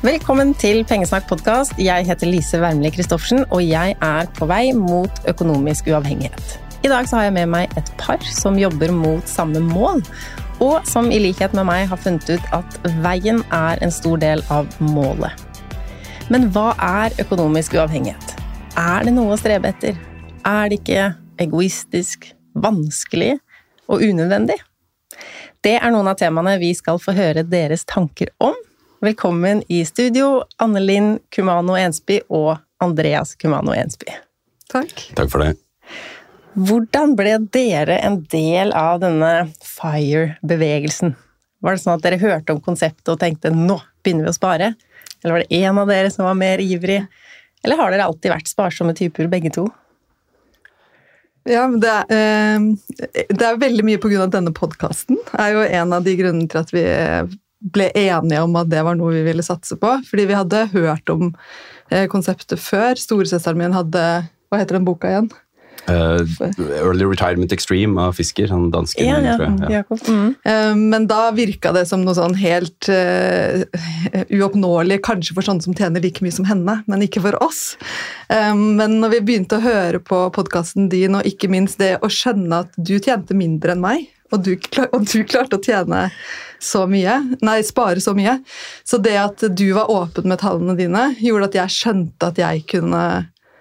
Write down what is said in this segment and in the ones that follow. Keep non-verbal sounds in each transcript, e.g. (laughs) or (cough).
Velkommen til Pengesnakk podkast. Jeg heter Lise Wermli Christoffersen, og jeg er på vei mot økonomisk uavhengighet. I dag har jeg med meg et par som jobber mot samme mål, og som i likhet med meg har funnet ut at veien er en stor del av målet. Men hva er økonomisk uavhengighet? Er det noe å strebe etter? Er det ikke egoistisk, vanskelig og unødvendig? Det er noen av temaene vi skal få høre deres tanker om. Velkommen i studio, Anne Linn Kumano Ensby og Andreas Kumano Ensby. Takk. Takk for det. Hvordan ble dere en del av denne FIRE-bevegelsen? Var det sånn at dere hørte om konseptet og tenkte nå begynner vi å spare? Eller var det en av dere som var mer ivrig? Eller har dere alltid vært sparsomme typer, begge to? Ja, det, er, eh, det er veldig mye på grunn av denne podkasten. er jo en av de grunnene til at vi ble enige om at det var noe vi ville satse på. Fordi vi hadde hørt om eh, konseptet før. Storesøsteren min hadde Hva heter den boka igjen? Uh, Early Retirement Extreme av Fisker, han dansken. Ja, ja, tror. Ja. Mm. Eh, Men da virka det som noe sånn helt uh, uoppnåelig, kanskje for sånne som tjener like mye som henne, men ikke for oss. Men når vi begynte å høre på podkasten din, og ikke minst det å skjønne at du tjente mindre enn meg, og du, klar, og du klarte å tjene så mye, nei, spare så mye, så det at du var åpen med tallene dine, gjorde at jeg skjønte at jeg kunne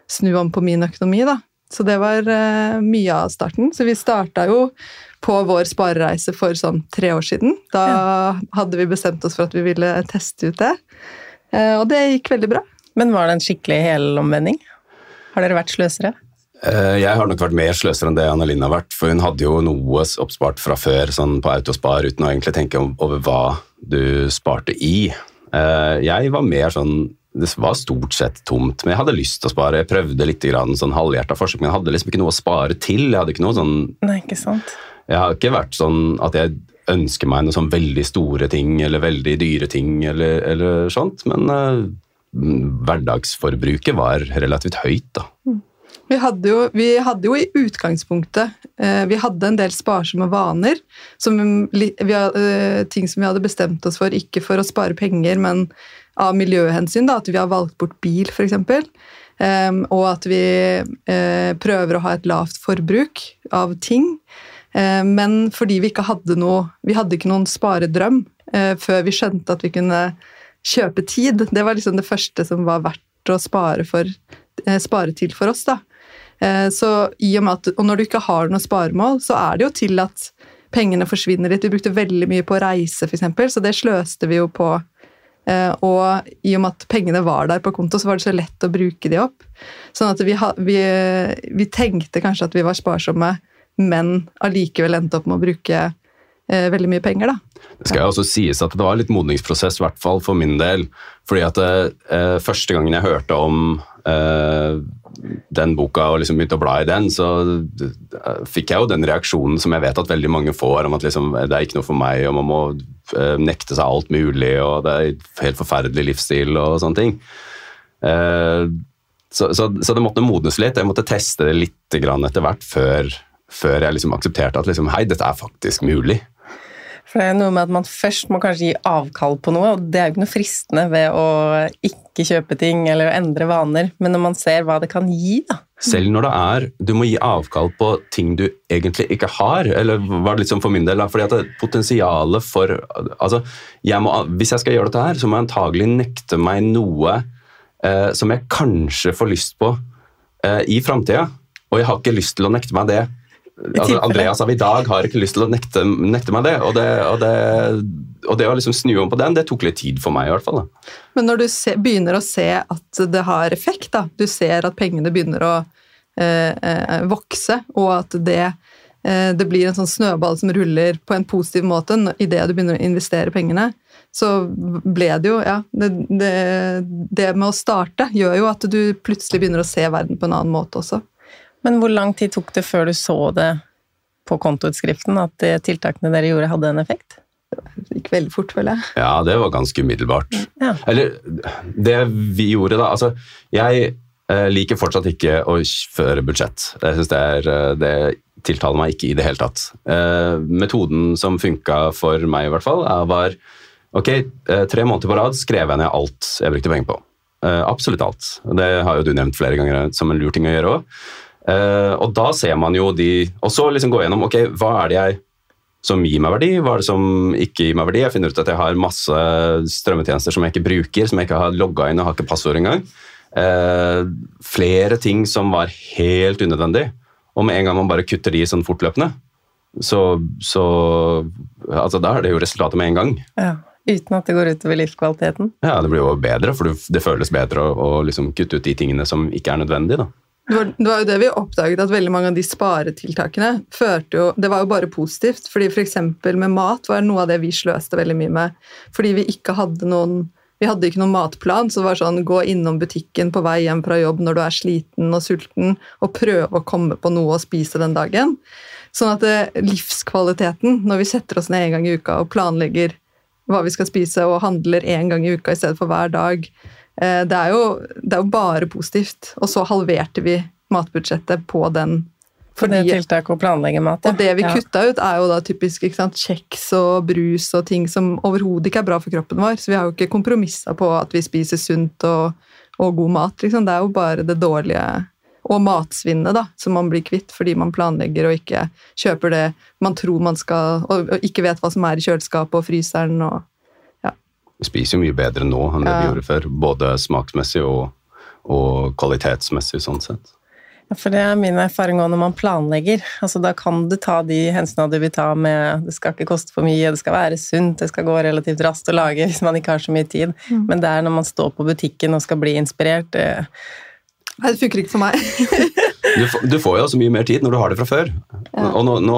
snu om på min økonomi. da. Så det var uh, mye av starten. Så vi starta jo på vår sparereise for sånn tre år siden. Da hadde vi bestemt oss for at vi ville teste ut det. Uh, og det gikk veldig bra. Men var det en skikkelig helomvending? Har dere vært sløsere? Eh, Jeg har nok vært mer sløser enn det Anna-Linn har vært, for hun hadde jo noe oppspart fra før sånn på autospar uten å egentlig tenke over hva du sparte i. Eh, Jeg var mer sånn Det var stort sett tomt, men jeg hadde lyst til å spare. Jeg prøvde litt grann, sånn halvhjerta forsøk, men jeg hadde liksom ikke noe å spare til. Jeg hadde ikke noe sånn Nei, ikke sant? Jeg har ikke vært sånn at jeg ønsker meg noen sånn veldig store ting eller veldig dyre ting eller, eller sånt, men uh, hverdagsforbruket var relativt høyt, da. Vi hadde, jo, vi hadde jo i utgangspunktet eh, Vi hadde en del sparsomme vaner. Som vi, vi, eh, ting som vi hadde bestemt oss for, ikke for å spare penger, men av miljøhensyn. Da, at vi har valgt bort bil, f.eks. Eh, og at vi eh, prøver å ha et lavt forbruk av ting. Eh, men fordi vi ikke hadde noe Vi hadde ikke noen sparedrøm eh, før vi skjønte at vi kunne kjøpe tid. Det var liksom det første som var verdt å spare, for, eh, spare til for oss. da. Eh, Så i og med at, og når du ikke har noe sparemål, så er det jo til at pengene forsvinner litt. Vi brukte veldig mye på å reise, f.eks., så det sløste vi jo på. Eh, og i og med at pengene var der på konto, så var det så lett å bruke de opp. Sånn at vi, vi, vi tenkte kanskje at vi var sparsomme, men allikevel endte opp med å bruke eh, veldig mye penger, da. Det skal jo også sies at det var litt modningsprosess, i hvert fall for min del. Fordi at eh, første gangen jeg hørte om den boka og liksom begynte å bla i den, så eh, fikk jeg jo den reaksjonen som jeg vet at veldig mange får, om at liksom, det er ikke noe for meg, og man må eh, nekte seg alt mulig, og det er helt forferdelig livsstil og sånne ting. Eh, så, så, så, det måtte modnes litt. Jeg måtte teste det litt etter hvert før, før jeg liksom aksepterte at liksom, hei, dette er faktisk mulig. For det er noe med at man først må kanskje gi avkall på noe, og det er jo ikke noe fristende ved å ikke kjøpe ting eller å endre vaner, men når man ser hva det kan gi, da. Selv når det er Du må gi avkall på ting du egentlig ikke har, eller var det liksom for min del? Fordi at potensialet for Altså, jeg må, hvis jeg skal gjøre dette her, så må jeg antagelig nekte meg noe eh, som jeg kanskje får lyst på eh, i framtida, og jeg har ikke lyst til å nekte meg det altså, Andreas av i dag har ikke lyst til å nekte, nekte meg det og, det. og det. og det, å liksom snu om på den, det tok litt tid for meg i hvert fall. Da. Men når du se, begynner å se at det har effekt, da, du ser at pengene begynner å eh, eh, vokse, og at det, eh, det blir en sånn snøball som ruller på en positiv måte idet du begynner å investere pengene, så ble det jo Ja, det, det, det med å starte gjør jo at du plutselig begynner å se verden på en annen måte også. Men hvor lang tid tok det før du så det på kontoutskriften, at de tiltakene dere gjorde, hadde en effekt? Det gikk veldig fort, føler jeg. Ja, det var ganske umiddelbart. Ja. Eller det vi gjorde, da Altså, jeg eh, liker fortsatt ikke å føre budsjett. Jeg synes det, er, eh, det tiltaler meg ikke i det hele tatt. Eh, metoden som funka for meg, i hvert fall, var ok, tre måneder på rad skrev jeg ned alt jeg brukte penger på. Absolutt alt. Det har jo du nevnt flere ganger som en lur ting å gjøre òg. Uh, og da ser man jo de Og så liksom gå gjennom ok, hva er det jeg som gir meg verdi, hva er det som ikke gir meg verdi. Jeg finner ut at jeg har masse strømmetjenester som jeg ikke bruker, som jeg ikke har logga inn og har ikke passord engang. Uh, flere ting som var helt unødvendig. Og med en gang man bare kutter de sånn fortløpende, så, så altså Da er det jo resultatet med en gang. Ja, Uten at det går utover livskvaliteten? Ja, det blir jo bedre, for det føles bedre å, å liksom kutte ut de tingene som ikke er nødvendige. da. Det var, det var, jo det vi oppdaget, at veldig mange av de sparetiltakene førte jo Det var jo bare positivt. fordi F.eks. med mat var noe av det vi sløste veldig mye med. Fordi vi ikke hadde noen vi hadde ikke noen matplan, så det var sånn gå innom butikken på vei hjem fra jobb når du er sliten og sulten, og prøve å komme på noe å spise den dagen. Sånn at det, eh, livskvaliteten, når vi setter oss ned en gang i uka og planlegger hva vi skal spise, og handler én gang i uka i stedet for hver dag, det er, jo, det er jo bare positivt. Og så halverte vi matbudsjettet på den. På det tiltaket å planlegge mat, ja. Og det vi kutta ut, er jo da typisk sant, kjeks og brus og ting som overhodet ikke er bra for kroppen vår. Så vi har jo ikke kompromissa på at vi spiser sunt og, og god mat. Liksom. Det er jo bare det dårlige og matsvinnet da, som man blir kvitt fordi man planlegger og ikke kjøper det man tror man skal, og ikke vet hva som er i kjøleskapet og fryseren. og vi spiser jo mye bedre nå enn det vi gjorde før, både smaksmessig og, og kvalitetsmessig sånn sett. Ja, for det er min erfaring òg når man planlegger. Altså, da kan du ta de hensynene du vil ta med Det skal ikke koste for mye, det skal være sunt, det skal gå relativt raskt å lage (laughs) hvis man ikke har så mye tid. Mm. Men det er når man står på butikken og skal bli inspirert det... Nei, det funker ikke for meg. (laughs) du, du, får jo også mye mer tid når du har det fra før. Ja. Og nå, nå,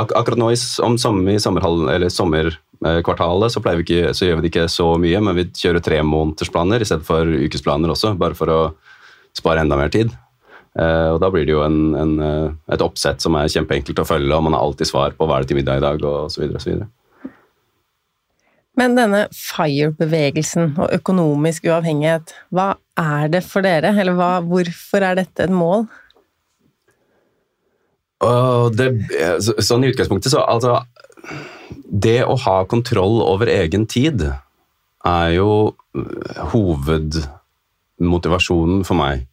ak akkurat nå i, om sommer, i eller sommer kvartalet, så, vi ikke, så, gjør vi det ikke så mye, men vi kjører tre månedersplaner i stedet for ukesplaner også, bare for å spare enda mer tid. Eh, og Da blir det jo en, en, eh, et oppsett som er kjempeenkelt å følge, og man har alltid svar på hva er det til middag i dag, og så videre, og så videre. Men denne FIRE-bevegelsen og økonomisk uavhengighet, hva er det for dere? Eller hva, hvorfor er dette et mål? Det, sånn i utgangspunktet så altså det å ha kontroll over egen tid er jo hovedmotivasjonen for meg.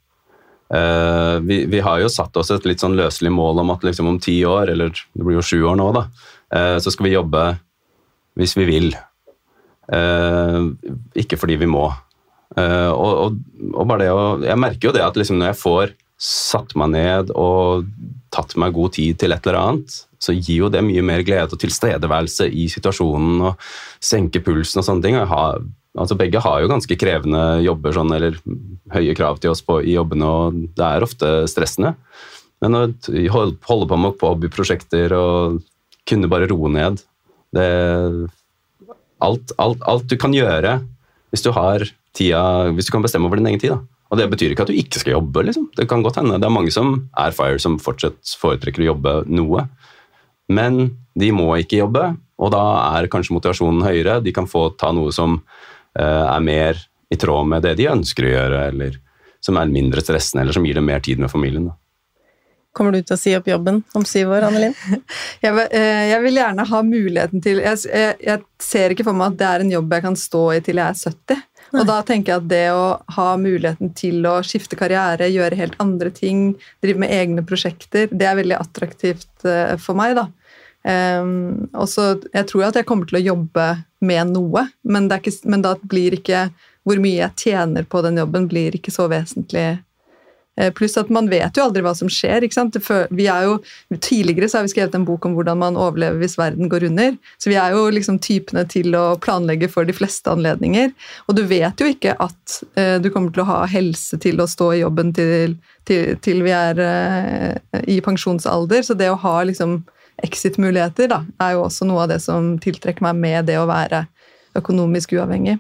Uh, vi, vi, har jo satt oss et litt sånn løselig mål om at liksom om ti år, eller det blir jo sju år nå, da, uh, så skal vi jobbe hvis vi vil. Uh, ikke fordi vi må. Og, og, og, bare det å Jeg merker jo det at liksom når jeg får satt meg ned og tatt meg god tid til et eller annet, så gir jo det mye mer glede og tilstedeværelse i situasjonen og senke pulsen og sånne ting. Har, altså begge har jo ganske krevende jobber sånn, eller høye krav til oss på, i jobbene, og det er ofte stressende. Men å holde på med hobbyprosjekter og kunne bare roe ned det, alt, alt, alt du kan gjøre hvis du har tida, hvis du kan bestemme over din egen tid. Da. Og det betyr ikke at du ikke skal jobbe. Liksom. Det kan godt hende. Det er mange som er FIRE som fortsatt foretrekker å jobbe noe. Men de må ikke jobbe, og da er kanskje motivasjonen høyere. De kan få ta noe som eh, er mer i tråd med det de ønsker å gjøre, eller som er mindre stressende, eller som gir dem mer tid med familien. Da. Kommer du til å si opp jobben om syv år, Annelin? (laughs) Jeg, vil- eh, jeg vil gjerne ha muligheten til jeg, jeg, jeg ser ikke for meg at det er en jobb jeg kan stå i til jeg er 70. Og da tenker jeg at det å ha muligheten til å skifte karriere, gjøre helt andre ting, drive med egne prosjekter, det er veldig attraktivt eh, for meg, da. Um, og så, jeg tror at jeg kommer til å jobbe med noe, men, ikke, men da blir ikke hvor mye jeg tjener på den jobben, blir ikke så vesentlig. Eh, Pluss at man vet jo aldri hva som skjer. ikke sant? Vi er jo, tidligere så har vi skrevet en bok om hvordan man overlever hvis verden går under. Så vi er jo liksom typene til å planlegge for de fleste anledninger. Og du vet jo ikke at eh, du kommer til å ha helse til å stå i jobben til, til, til vi er eh, i pensjonsalder. Så det å ha liksom exit-muligheter da, er jo også noe av det som tiltrekker meg med det å være økonomisk uavhengig.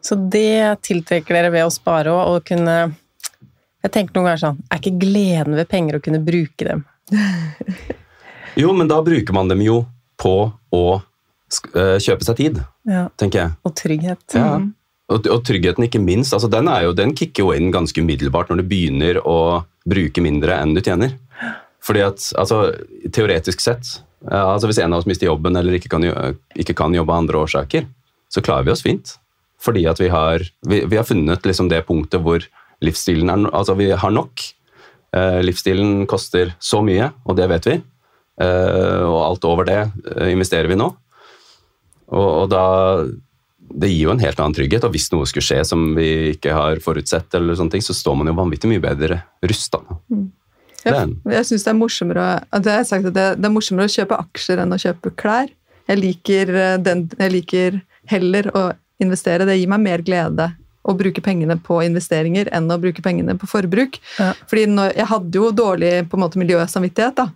Så det tiltrekker dere ved å spare og kunne Jeg tenker noen ganger sånn Er ikke gleden ved penger å kunne bruke dem? (laughs) Jo, men da bruker man dem jo på å eh, kjøpe seg tid, Ja. tenker jeg. Og trygghet. Ja. Og, og tryggheten, ikke minst. Altså, den, er jo, den kicker jo inn ganske umiddelbart når du begynner å bruke mindre enn du tjener. Fordi at, altså, Teoretisk sett, eh, altså hvis en av oss mister jobben eller ikke kan, ikke kan jobbe av andre årsaker, så klarer vi oss fint. Fordi at vi har, vi, vi har funnet liksom det punktet hvor livsstilen er Altså, vi har nok. Eh, livsstilen koster så mye, og det vet vi. Eh, og alt over det eh, investerer vi nå. Og, og da Det gir jo en helt annen trygghet, og hvis noe skulle skje som vi ikke har forutsett, eller sånne ting, så står man jo vanvittig mye bedre rusta. Det er Jeg, jeg synes det er morsommere sagt at det, det er morsommere å kjøpe aksjer enn å kjøpe klær. Jeg liker, eh, den, jeg liker heller å investere. Det gir meg mer glede å bruke pengene på investeringer enn å bruke pengene på forbruk. Ja. Fordi når, jeg hadde jo dårlig på en måte, miljøsamvittighet da,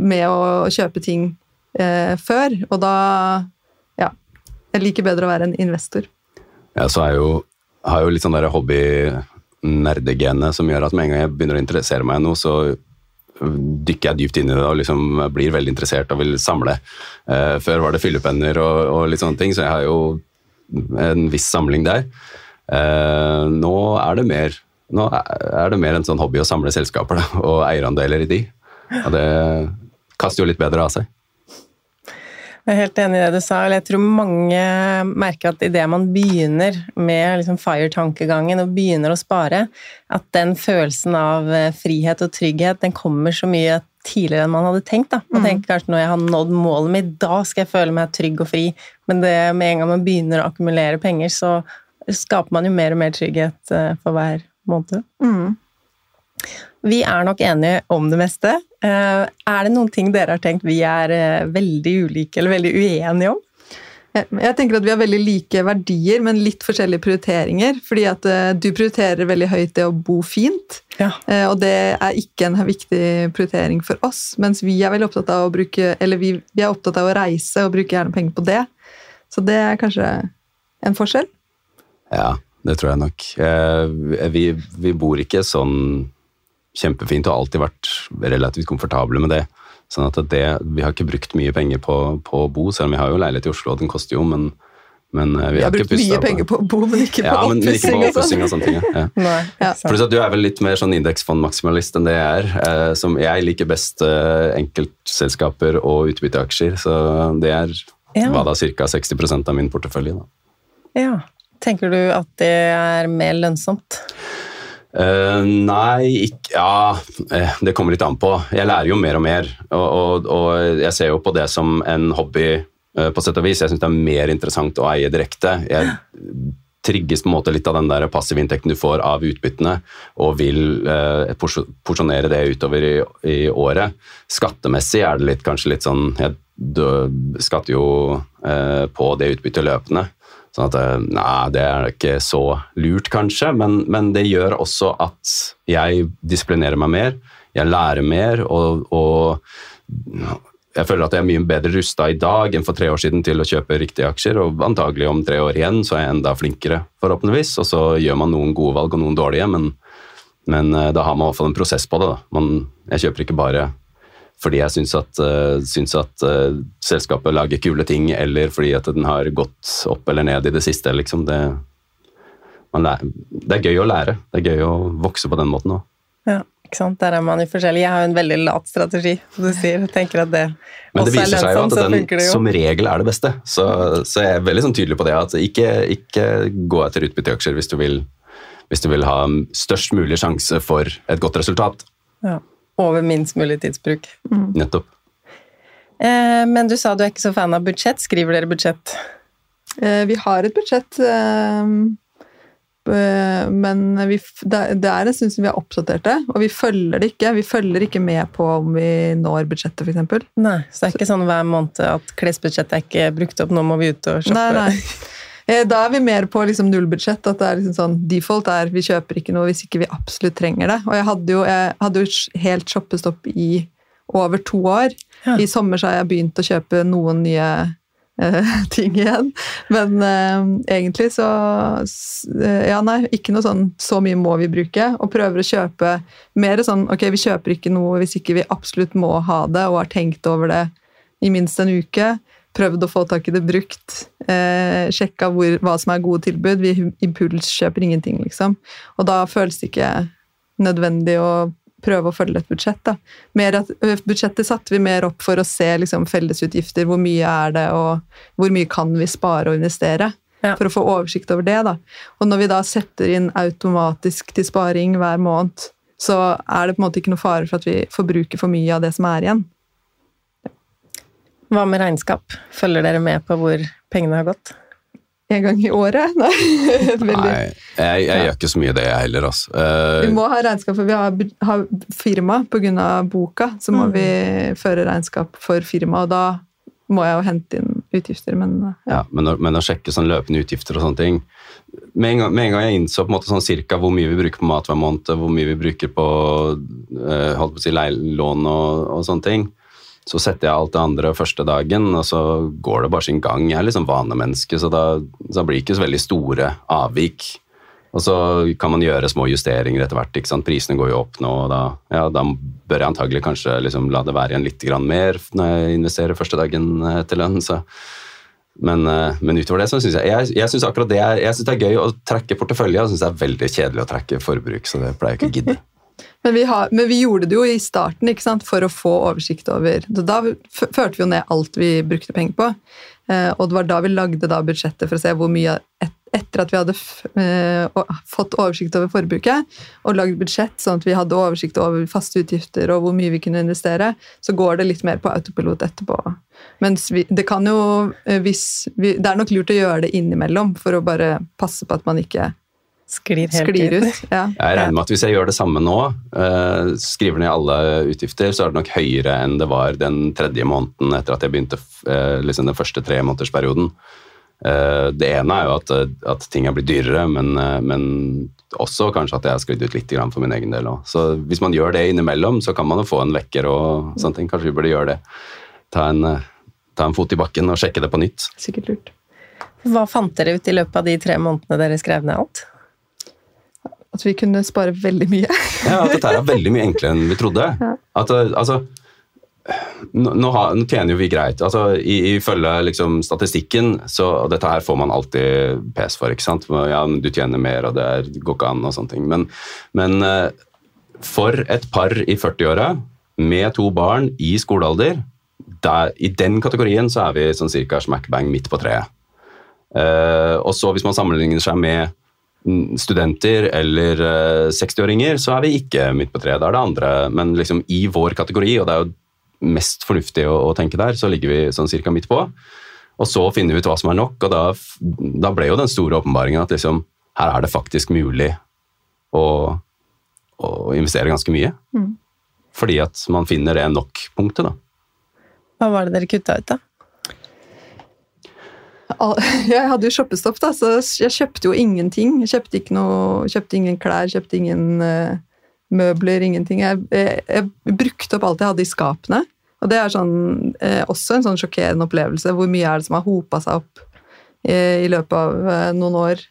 med å kjøpe ting eh, før, og da ja, jeg liker bedre å være en investor. Ja, så er jo, har jo litt sånn derre hobby-nerdegenet som gjør at med en gang jeg begynner å interessere meg i noe, så dykker jeg dypt inn i det og liksom blir veldig interessert og vil samle. Eh, før var det fyllepenner og, og litt sånne ting, så jeg har jo en viss samling der. Eh, nå er det mer nå er det mer en sånn hobby å samle selskaper da, og eierandeler i de. Og det kaster jo litt bedre av seg. Jeg er helt enig i det du sa. eller Jeg tror mange merker at idet man begynner med liksom FIRE-tankegangen og begynner å spare, at den følelsen av eh, frihet og trygghet den kommer så mye tidligere enn man hadde tenkt. Da. Man tenker kanskje når jeg har nådd målet mitt, da skal jeg føle meg trygg og fri. Men det, med en gang man begynner å akkumulere penger, så skaper man jo mer og mer trygghet eh, for hver måned. Vi er nok enige om det meste. Eh, Er det noen ting dere har tenkt vi er eh, veldig ulike eller veldig uenige om? Jeg tenker at vi har veldig like verdier, men litt forskjellige prioriteringer. Fordi at du prioriterer veldig høyt det å bo fint, Ja. og det er ikke en viktig prioritering for oss. Mens vi er veldig opptatt av å bruke, eller vi, vi er opptatt av å reise og bruke gjerne penger på det. Så det er kanskje en forskjell. Ja, det tror jeg nok. Eh, Vi, vi bor ikke sånn kjempefint og har alltid vært relativt komfortable med det. Sånn at det, Vi har ikke brukt mye penger på, på å bo, selv om vi har jo leilighet i Oslo, og den koster jo, men, men eh, vi, Vi har ikke brukt mye penger på å bo, men ikke på ja, oppussing. og sånn. og sånne ting. Ja. (laughs) Nei, Ja. Pluss at du er vel litt mer sånn indeksfondmaksimalist enn det jeg er. Eh, som jeg liker best eh, enkeltselskaper og utbytteaksjer, så det er Ja. hva da ca. 60% av min portefølje. Da. Ja. Tenker du at det er mer lønnsomt? Uh, nei, ikke Ja, eh, det kommer litt an på. Jeg lærer jo mer og mer, og, og, og jeg ser jo på det som en hobby uh, på sett og vis. Jeg syns det er mer interessant å eie direkte. Jeg trigges på en måte litt av den der passive inntekten du får av utbyttene, og vil eh, porsjonere det utover i, i året. Skattemessig er det litt, kanskje litt sånn Jeg skatter jo eh, på det utbyttet løpende. Sånn at eh, Nei, det er ikke så lurt, kanskje, men, men det gjør også at jeg disiplinerer meg mer, jeg lærer mer, og, og jeg føler at jeg er mye bedre rusta i dag enn for tre år siden til å kjøpe riktige aksjer, og antagelig om tre år igjen så er jeg enda flinkere, forhåpentligvis. Og så gjør man noen gode valg og noen dårlige, men, men eh, da har man i hvert fall en prosess på det. Man, jeg kjøper ikke bare fordi jeg syns at, eh, syns at eh, selskapet lager kule ting, eller fordi at den har gått opp eller ned i det siste. Liksom. Det, det er gøy å lære. Det er gøy å vokse på den måten òg. Ja, ikke sant? Der er man jo forskjellig. Jeg har jo en veldig lat strategi, som du sier. Jeg tenker at det, Men det er viser seg jo at den som regel er det beste. Så, så jeg er veldig sånn tydelig på det. at Ikke, ikke gå etter utbytteaksjer hvis du, vil, hvis du vil ha størst mulig sjanse for et godt resultat. Ja. Over minst mulig tidsbruk. Nettopp. Eh, men du sa du er ikke så fan av budsjett. Skriver dere budsjett? Eh, Vi har et budsjett, eh, men vi, det er- det er en stund siden vi har oppdatert det, og vi følger det ikke. Vi følger ikke med på om vi når budsjettet, f.eks. Nei, så det er ikke sånn hver måned at klesbudsjettet er ikke brukt opp, nå må vi ut og shoppe. Nei, nei. Eh, Da er vi mer på liksom nullbudsjett. At det er liksom sånn, default er vi kjøper ikke noe hvis ikke vi absolutt trenger det. Og jeg hadde jo, jeg hadde jo helt shoppestopp i over to år. Ja. I sommer så har jeg begynt å kjøpe noen nye eh, (laughs) ting igjen. Men eh, egentlig så Ja, nei, ikke noe sånn så mye må vi bruke. Og prøver å kjøpe mer sånn ok, vi kjøper ikke noe hvis ikke vi absolutt må ha det, og har tenkt over det i minst en uke. Prøvd å få tak i det brukt. Eh, sjekka hvor, hva som er gode tilbud. Vi impulskjøper ingenting, liksom. Og da føles det ikke nødvendig å prøve å følge et budsjett. Da. Mer at, budsjettet satte vi mer opp for å se liksom, fellesutgifter. Hvor mye er det, og hvor mye kan vi spare og investere? Ja. For å få oversikt over det. Da. Og når vi da setter inn automatisk til sparing hver måned, så er det på en måte ikke noe fare for at vi forbruker for mye av det som er igjen. Hva med regnskap? Følger dere med på hvor pengene har gått? En gang i året? (laughs) Nei. Nei, jeg, jeg gjør ikke så mye det, jeg heller. Altså. Uh, Vi må ha regnskap, for vi har, har firma pga. boka. Så må vi føre regnskap for firma, og da må jeg jo hente inn utgifter, men ja. Ja, men, å, men å sjekke sånn løpende utgifter og sånne ting Med en gang, med en gang jeg innså på en måte sånn cirka hvor mye vi bruker på mat hver måned, hvor mye vi bruker på, uh, holdt på å si leilån og, og sånne ting, så setter jeg alt det andre første dagen, og så går det bare sin gang. Jeg er liksom vanemenneske, så da, så blir det ikke så veldig store avvik. Og så kan man gjøre små justeringer etter hvert. ikke sant? Prisene går jo opp nå, og da, ja, da bør jeg antagelig kanskje liksom la det være igjen litt mer når jeg investerer første dagen til etter lønn. så men, eh, men utover det så syns jeg Jeg, jeg synes akkurat det er, jeg synes det er gøy å trekke portefølje, og syns det er veldig kjedelig å trekke forbruk, så det pleier jeg ikke å gidde. Men vi, har, men vi gjorde det jo i starten ikke sant? for å få oversikt over Da førte vi jo ned alt vi brukte penger på. Eh, og det var da vi lagde da budsjettet for å se hvor mye et, Etter at vi hadde f, eh, fått oversikt over forbruket og lagd budsjett sånn at vi hadde oversikt over faste utgifter og hvor mye vi kunne investere, så går det litt mer på autopilot etterpå. Mens vi, det kan jo eh, hvis vi, Det er nok lurt å gjøre det innimellom for å bare passe på at man ikke Sklir helt sklir ut. Ja. Jeg regner med at hvis jeg gjør det samme nå, eh, skriver ned alle utgifter, så er det nok høyere enn det var den tredje måneden etter at jeg begynte eh, liksom den første tre månedersperioden. Eh, det ene er jo at, at ting er blitt dyrere, men, men også kanskje at jeg har sklidd ut litt for min egen del òg. Så hvis man gjør det innimellom, så kan man jo få en vekker og sånne ting. Kanskje vi burde gjøre det. Ta en, ta en fot i bakken og sjekke det på nytt. Sikkert lurt. Hva fant dere ut i løpet av de tre månedene dere skrev ned alt? At vi kunne spare veldig mye. Ja, at dette er veldig mye enklere enn vi trodde. At, eh, altså, nå, nå, har, nå tjener jo vi greit. Altså, Ifølge liksom, statistikken, så og Dette her får man alltid pes for. ikke sant? Ja, du tjener mer, og det er, går ikke an, og sånne ting. Men, men eh, for et par i 40-åra med to barn i skolealder, der, i den kategorien så er vi sånn cirka smack bang midt på treet. Uh, og så hvis man sammenligner seg med studenter eller eh, 60-åringer, så er vi ikke midt på treet. Da er det andre. Men liksom i vår kategori, og det er jo mest fornuftig å, å tenke der, så ligger vi sånn cirka midt på. Og så finner vi ut hva som er nok, og da, da ble jo den store åpenbaringen at liksom, her er det faktisk mulig å, å investere ganske mye. Mm. Fordi at man finner det nok-punktet, da. Hva var det dere kutta ut, da? (laughs) Jeg hadde jo shoppestopp, da, så jeg kjøpte jo ingenting. Jeg kjøpte, noe, kjøpte ingen klær, kjøpte ingen uh, møbler, ingenting. Jeg, jeg, jeg brukte opp alt jeg hadde i skapene. Og det er sånn, uh, også en sånn sjokkerende opplevelse. Hvor mye er det som har hopa seg opp uh, i løpet av noen år.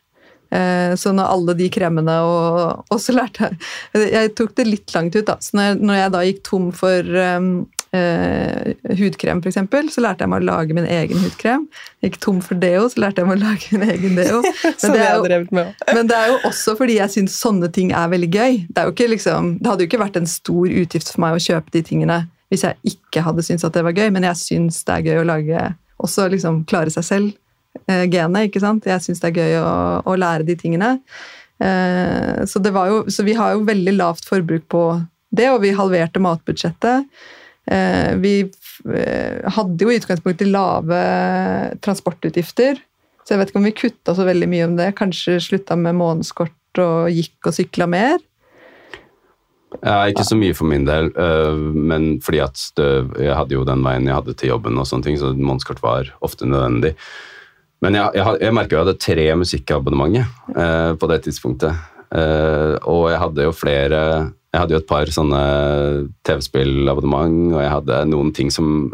Så når alle de kremene og, og så lærte jeg Jeg tok det litt langt ut, da. Så når, når jeg da gikk tom for eh, eh, hudkrem, f.eks., så lærte jeg meg å lage min egen hudkrem. Gikk tom for deo, så lærte jeg meg å lage min egen deo. (laughs) Men, det er jo, men det er jo også fordi jeg syns sånne ting er veldig gøy. Det, er liksom, det hadde jo ikke vært en stor utgift for meg å kjøpe de tingene hvis jeg ikke hadde syntes at det var gøy, men jeg syns det er gøy å lage Også liksom klare seg selv. Eh, genet, ikke sant. Jeg syns det er gøy å, å lære de tingene. Eh, så, det var jo, så vi har jo veldig lavt forbruk på det, og vi halverte matbudsjettet. Eh, vi eh, hadde jo i utgangspunktet lave transportutgifter, så jeg vet ikke om vi kutta så veldig mye om det. Kanskje slutta med månedskort og gikk og sykla mer. Ja, ikke så mye for min del, øh, men fordi at jeg hadde jo den veien jeg hadde til jobben, og sånne ting, så månedskort var ofte nødvendig. Men jeg, jeg, jeg merka jo jeg hadde tre musikkabonnementer eh, på det tidspunktet. Eh, og jeg hadde jo flere Jeg hadde jo et par sånne TV-spillabonnement, og jeg hadde noen ting som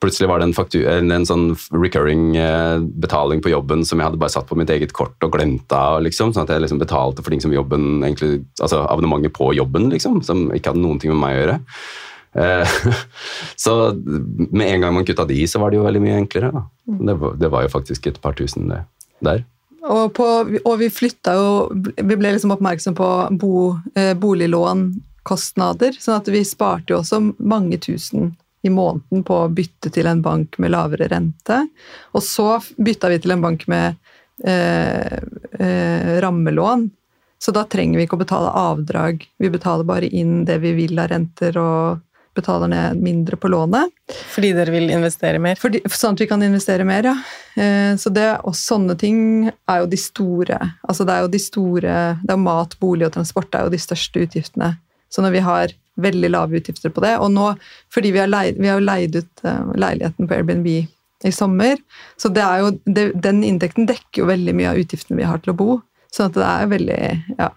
Plutselig var det en, faktu- en, sånn recurring eh, betaling på jobben som jeg hadde bare satt på mitt eget kort og glemt av, liksom, sånn at jeg liksom betalte for ting som jobben egentlig, altså abonnementet på jobben, liksom, som ikke hadde noen ting med meg å gjøre. Eh, (laughs) så med en gang man kutta de, så var det jo veldig mye enklere. Da. Det, var, det var jo faktisk et par tusen der. Og, på, og vi flytta jo Vi ble liksom oppmerksom på bo, eh, boliglånkostnader, sånn at vi sparte jo også mange tusen i måneden på å bytte til en bank med lavere rente. Og så bytta vi til en bank med eh, eh, rammelån. Så da trenger vi ikke å betale avdrag. Vi betaler bare inn det vi vil av renter, og betaler ned mindre på lånet. Fordi dere vil investere mer? Fordi, sånn at vi kan investere mer, ja. Eh, Så det, og sånne ting er jo de store. Altså det er jo de store det er Mat, bolig og transport er jo de største utgiftene. Så når vi har veldig lave utgifter på det, og nå fordi vi har leid, vi har leid ut eh, leiligheten på Airbnb i sommer, så det er jo, det, den inntekten dekker jo veldig mye av utgiftene vi har til å bo. Sånn at det er veldig Ja.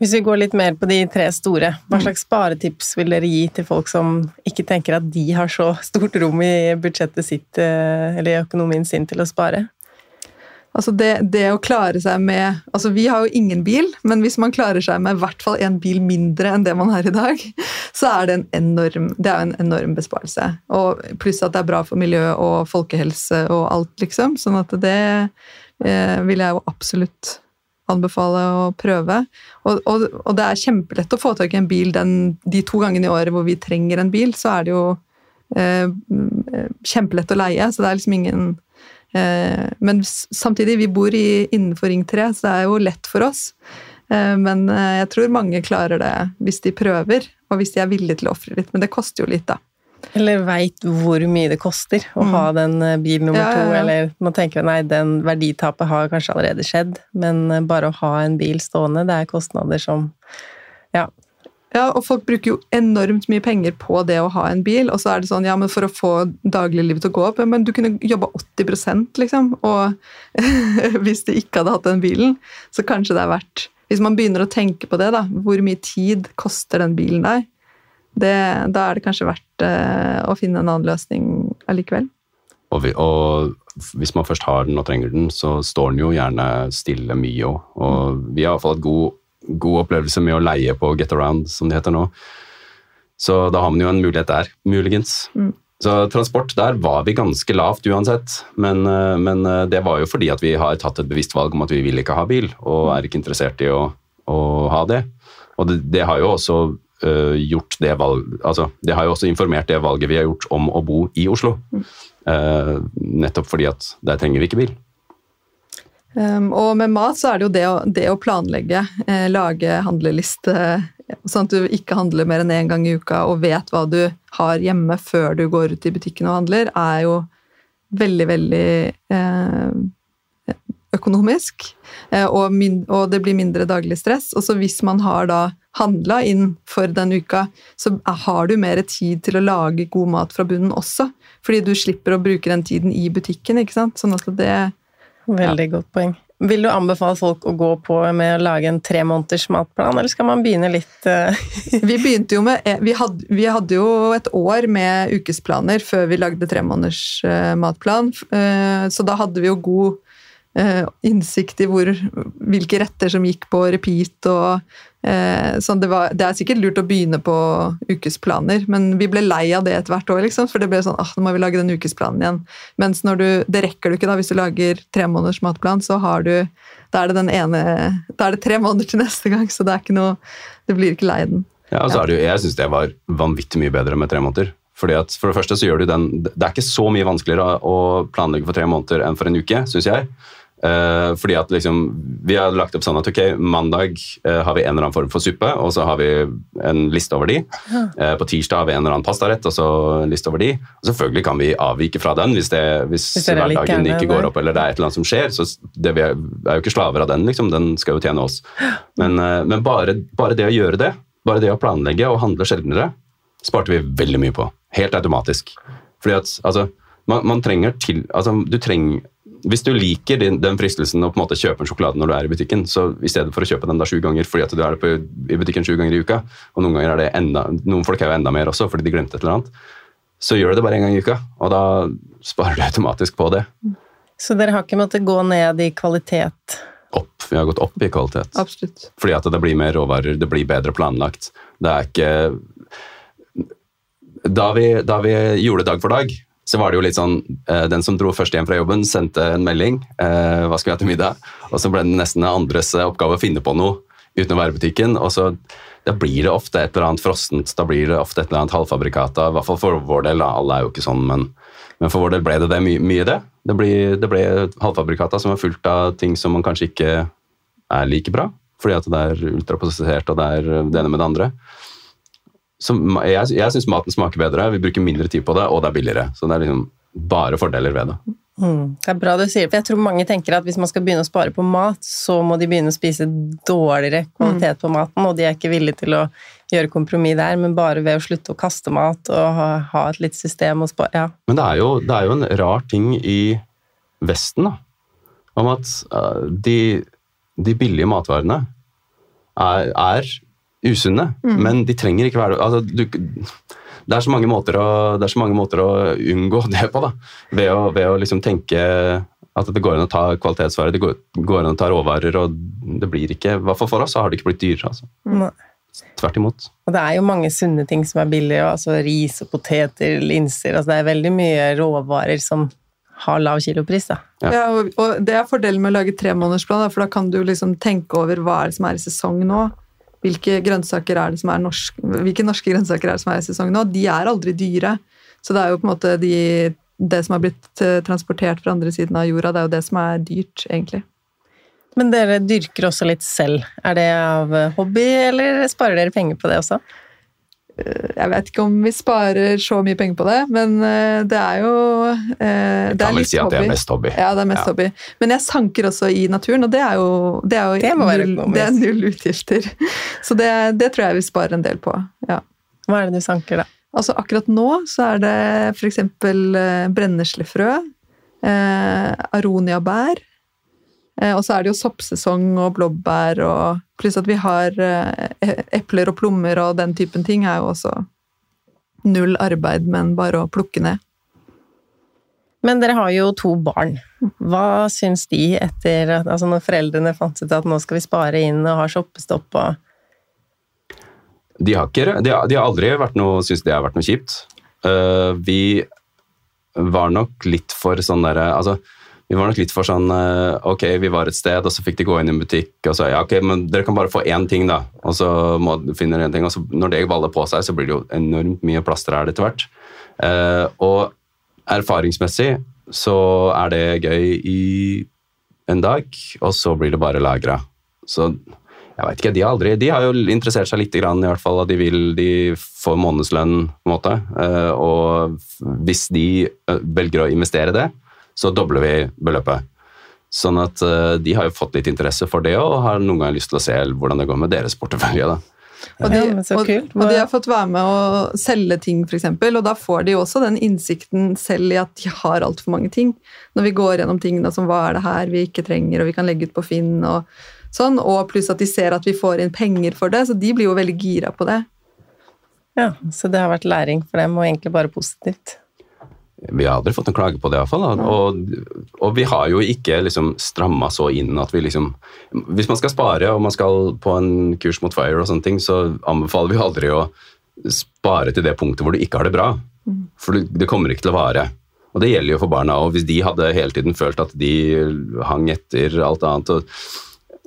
Hvis vi går litt mer på de tre store, hva slags sparetips vil dere gi til folk som ikke tenker at de har så stort rom i budsjettet sitt, eh, eller i økonomien sin, til å spare? Altså det, det å klare seg med altså Vi har jo ingen bil, men hvis man klarer seg med i hvert fall en bil mindre enn det man har i dag, (laughs) så er det en enorm, det er en enorm besparelse. Og Pluss at det er bra for miljø og folkehelse og alt, liksom. Sånn at det eh, vil jeg jo absolutt anbefale å prøve. Og, og, og det er kjempelett å få tak i en bil den, de to gangene i året hvor vi trenger en bil, så er det jo eh, kjempelett å leie, så det er liksom ingen Eh, Men samtidig, vi bor i, innenfor Ring 3, så det er jo lett for oss. Eh, Men eh, jeg tror mange klarer det hvis de prøver, og hvis de er villige til å ofre litt. Men det koster jo litt, da. Eller veit hvor mye det koster å ha den eh, bil nummer Ja, ja, to, eller man tenker nei, den verditapet har kanskje allerede skjedd, men eh, bare å ha en bil stående, det er kostnader som Ja. Ja, og folk bruker jo enormt mye penger på det å ha en bil, og så er det sånn, ja, men for å få dagliglivet til å gå opp, ja, men du kunne jobba 80% liksom, og (laughs) hvis du ikke hadde hatt den bilen, så kanskje det er verdt Hvis man begynner å tenke på det, da, hvor mye tid koster den bilen deg, det, da er det kanskje verdt eh, å finne en annen løsning allikevel. Og, vi, og hvis man først har den og trenger den, så står den jo gjerne stille mye òg. Og vi har i hvert fall hatt god, god opplevelse med å leie på Get Around, som det heter nå. Så da har man jo en mulighet der, muligens. Så transport, der var vi ganske lavt uansett. Men, eh, men eh, det var jo fordi at vi har tatt et bevisst valg om at vi vil ikke ha bil, og er ikke interessert i å, å ha det. Og det, det har jo også øh, gjort det valg, altså, det har jo også informert det valget vi har gjort om å bo i Oslo. Uh, nettopp fordi at der trenger vi ikke bil. Um, og med mat så er det jo det å, det å planlegge, eh, lage handleliste, sånn at du ikke handler mer enn én gang i uka og vet hva du har hjemme før du går ut i butikken og handler, er jo veldig, veldig eh, økonomisk. Eh, og, og, det blir mindre daglig stress. Og så hvis man har da handla inn for den uka, så har du mer tid til å lage god mat fra bunnen også. Fordi du slipper å bruke den tiden i butikken. ikke sant? Sånn at det Veldig ja. godt poeng. Vil du anbefale folk å gå på med å lage en tre måneders matplan, eller skal man begynne litt uh... (laughs) Vi begynte jo med vi hadde, vi hadde, jo et år med ukesplaner før vi lagde tre måneders matplan. Så da hadde vi jo god innsikt i hvor, hvilke retter som gikk på repeat og Eh, sånn det, var, det, er sikkert lurt å begynne på ukesplaner, men vi ble lei av det etter hvert år. Liksom, for det ble sånn ah, nå må vi lage den ukesplanen igjen. Mens du, det rekker du ikke da, hvis du lager tre måneders matplan, så har du da er det ene, da er det tre måneder til neste gang, så det er ikke noe, du blir ikke lei den. Ja, altså. Det Jeg syns det var vanvittig mye bedre med tre måneder. Fordi at For det første så gjør du den Det er ikke så mye vanskeligere å planlegge for tre måneder enn for en uke, syns jeg. Uh, fordi at liksom, Vi har lagt opp sånn at ok, mandag uh, har vi en eller annen form for suppe, og så har vi en liste over de. Uh, på tirsdag har vi en eller annen pastarett, og så en liste over de. Og selvfølgelig kan vi avvike fra den hvis, det, hvis, hvis hverdagen ikke går opp eller det er et eller annet som skjer. så det, Vi er jo ikke slaver av den, liksom. Den skal jo tjene oss. Men, men bare, bare, det å gjøre det, bare det å planlegge og handle sjeldnere, sparte vi veldig mye på. Helt automatisk. Fordi at altså, man, man trenger til altså, Du trenger hvis du liker den, den, fristelsen å på en måte kjøpe en sjokolade når du er i butikken, så i stedet for å kjøpe den da sju ganger fordi at du er på, i butikken sju ganger i uka, og noen ganger er det enda, noen folk er jo enda mer også fordi de glemte et eller annet, så gjør du det bare én gang i uka, og da sparer du automatisk på det. Så dere har ikke måttet gå ned i kvalitet? Opp. Vi har gått opp i kvalitet. Absolutt. Fordi at det blir mer råvarer, det blir bedre planlagt. Det er ikke da vi, da vi gjorde Dag for dag, så var det jo litt sånn eh, Den som dro først hjem fra jobben, sendte en melding. Eh, hva skal vi ha til middag? Og så ble det nesten andres oppgave å finne på noe uten å være i butikken. Og så da blir det ofte et eller annet frossent, da blir det ofte et eller annet halvfabrikata. I hvert fall for vår del, alle er jo ikke sånn, men, men for vår del ble det det mye, mye det. Det ble, det ble halvfabrikata som var fullt av ting som man kanskje ikke er like bra, fordi at det er ultraprosessert og det er det ene med det andre som, jeg jeg syns maten smaker bedre, vi bruker mindre tid på det, og det er billigere. Så det er liksom bare fordeler ved det. Mm, det er bra du sier det, for jeg tror mange tenker at hvis man skal begynne å spare på mat, så må de begynne å spise dårligere kvalitet på maten, og de er ikke villige til å gjøre kompromiss der, men bare ved å slutte å kaste mat og ha, ha et litt system og spare ja. Men det er, jo, det er, jo, en rar ting i Vesten, da, om at uh, de, de billige matvarene er, er usunne, mm. men de trenger ikke være altså, du, det, er så mange måter å, det er så mange måter å unngå (laughs) det på, da. Ved å, ved å liksom tenke at det går an å ta kvalitetsvarer, det går, går, an å ta råvarer, og det blir ikke I hvert fall for oss så har det ikke blitt dyrere. altså. Mm. Tvert imot. Og det er jo mange sunne ting som er billige, altså ris og poteter, linser altså Det er veldig mye råvarer som har lav kilopris. da. Ja. ja og, og, Det er fordelen med å lage tremånedersplan, for da kan du liksom tenke over hva er det som er i sesong nå hvilke grønnsaker er det som er norsk, hvilke norske grønnsaker er det som er i sesong nå. De er aldri dyre. Så det er jo på en måte de, det som har blitt eh, transportert fra andre siden av jorda, det er jo det som er dyrt, egentlig. Men dere dyrker også litt selv. Er det av hobby, eller sparer dere penger på det også? Eh, jeg vet ikke om vi sparer så mye penger på det, men eh, det er jo eh, det er vel si at hobby. det er mest hobby. Ja, det er mest ja. hobby. Men jeg sanker også i naturen, og det er jo, det er jo det null, det er null utgifter. (laughs) Så det, det, tror jeg vi sparer en del på. Ja. Hva er det du sanker, da? Altså Akkurat nå så er det f.eks. brenneslefrø, eh, aroniabær, Eh, og så er det jo soppsesong og blåbær og Pluss at vi har eh, epler og plommer og den typen ting er jo også null arbeid, men bare å plukke ned. Men dere har jo to barn. Hva syns de etter altså når foreldrene fant ut at nå skal vi spare inn og ha shoppestopp og De har, ikke, de har, de har aldri vært noe, syntes det har vært noe kjipt. Uh, vi var nok litt for sånn derre altså, vi var nok litt for sånn eh, Ok, vi var et sted, og så fikk de gå inn i en butikk, og så ja, ok, men dere kan bare få én ting, da. Og så må, finner dere en ting, og så når det baller på seg, så blir det jo enormt mye plaster her etter hvert. Eh, og erfaringsmessig så er det gøy i en dag, og så blir det bare lagra. Så jeg vet ikke, de har, aldri, de har jo interessert seg litt, grann, i hvert fall. At de vil de får månedslønn, på en måte. Eh, og hvis de eh, velger å investere det, så dobler vi beløpet. Sånn at eh, de har jo fått litt interesse for det, og har noen ganger lyst til å se hvordan det går med deres portefølje. da. Og de, og, og de har fått være med å selge ting, f.eks., og da får de jo også den innsikten selv i at de har altfor mange ting. Når vi går gjennom tingene som hva er det her vi ikke trenger, og vi kan legge ut på Finn og sånn, og pluss at de ser at vi får inn penger for det, så de blir jo veldig gira på det. Ja, så det har vært læring for dem, og egentlig bare positivt. Vi har aldri fått noen klage på det, iallfall. Og, og vi har jo ikke liksom stramma så inn at vi liksom Hvis man skal spare og man skal på en kurs mot fire, og sånne ting, så anbefaler vi aldri å spare til det punktet hvor du ikke har det bra. For det, kommer ikke til å vare. Og det gjelder jo for barna. Og hvis de hadde hele tiden følt at de hang etter alt annet og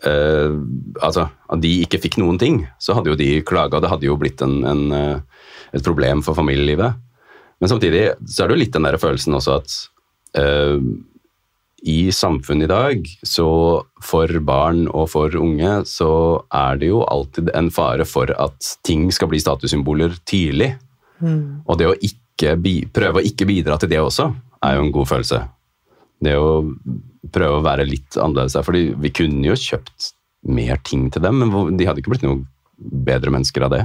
uh, altså, at de ikke fikk noen ting, så hadde jo de klaga. Det hadde jo blitt en, en, eh, et problem for familielivet. Men samtidig så er det jo litt den der følelsen også at uh, i samfunnet i dag, så for barn og for unge, så er det jo alltid en fare for at ting skal bli statussymboler tidlig. Og det å ikke prøve å ikke bidra til det også, er jo en god følelse. Det å prøve å være litt annerledes der, fordi vi kunne jo kjøpt mer ting til dem, men de hadde ikke blitt noe bedre mennesker av det.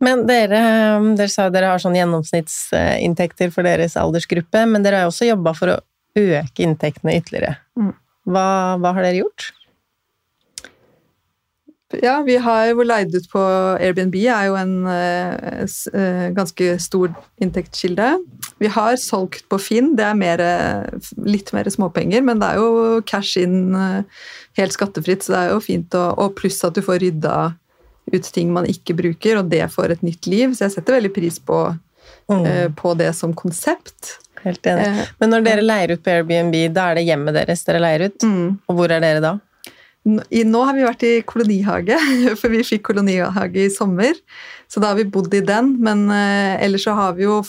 Men dere, um, dere sa dere har sånn gjennomsnittsinntekter for deres aldersgruppe, men dere har jo også jobba for å øke inntektene ytterligere. Mm. Hva, hva har dere gjort? Ja, vi har jo leid ut på Airbnb, er jo en eh, eh, ganske stor inntektskilde. Vi har solgt på Finn, det er mer, eh, litt mer småpenger, men det er jo cash in eh, helt skattefritt, så det er jo fint. å- Og pluss at du får rydda ut ting man ikke bruker, og det får et nytt liv. Så jeg setter veldig pris på, eh, på det som konsept. Helt enig. Eh, Men når dere leier ut på Airbnb, da er det hjemmet deres dere leier ut? mm. Og hvor er dere da? Nå har vi vært i kolonihage, (laughs) for vi fikk kolonihage i sommer. Så da har vi bodd i den. Men eh, ellers så har vi jo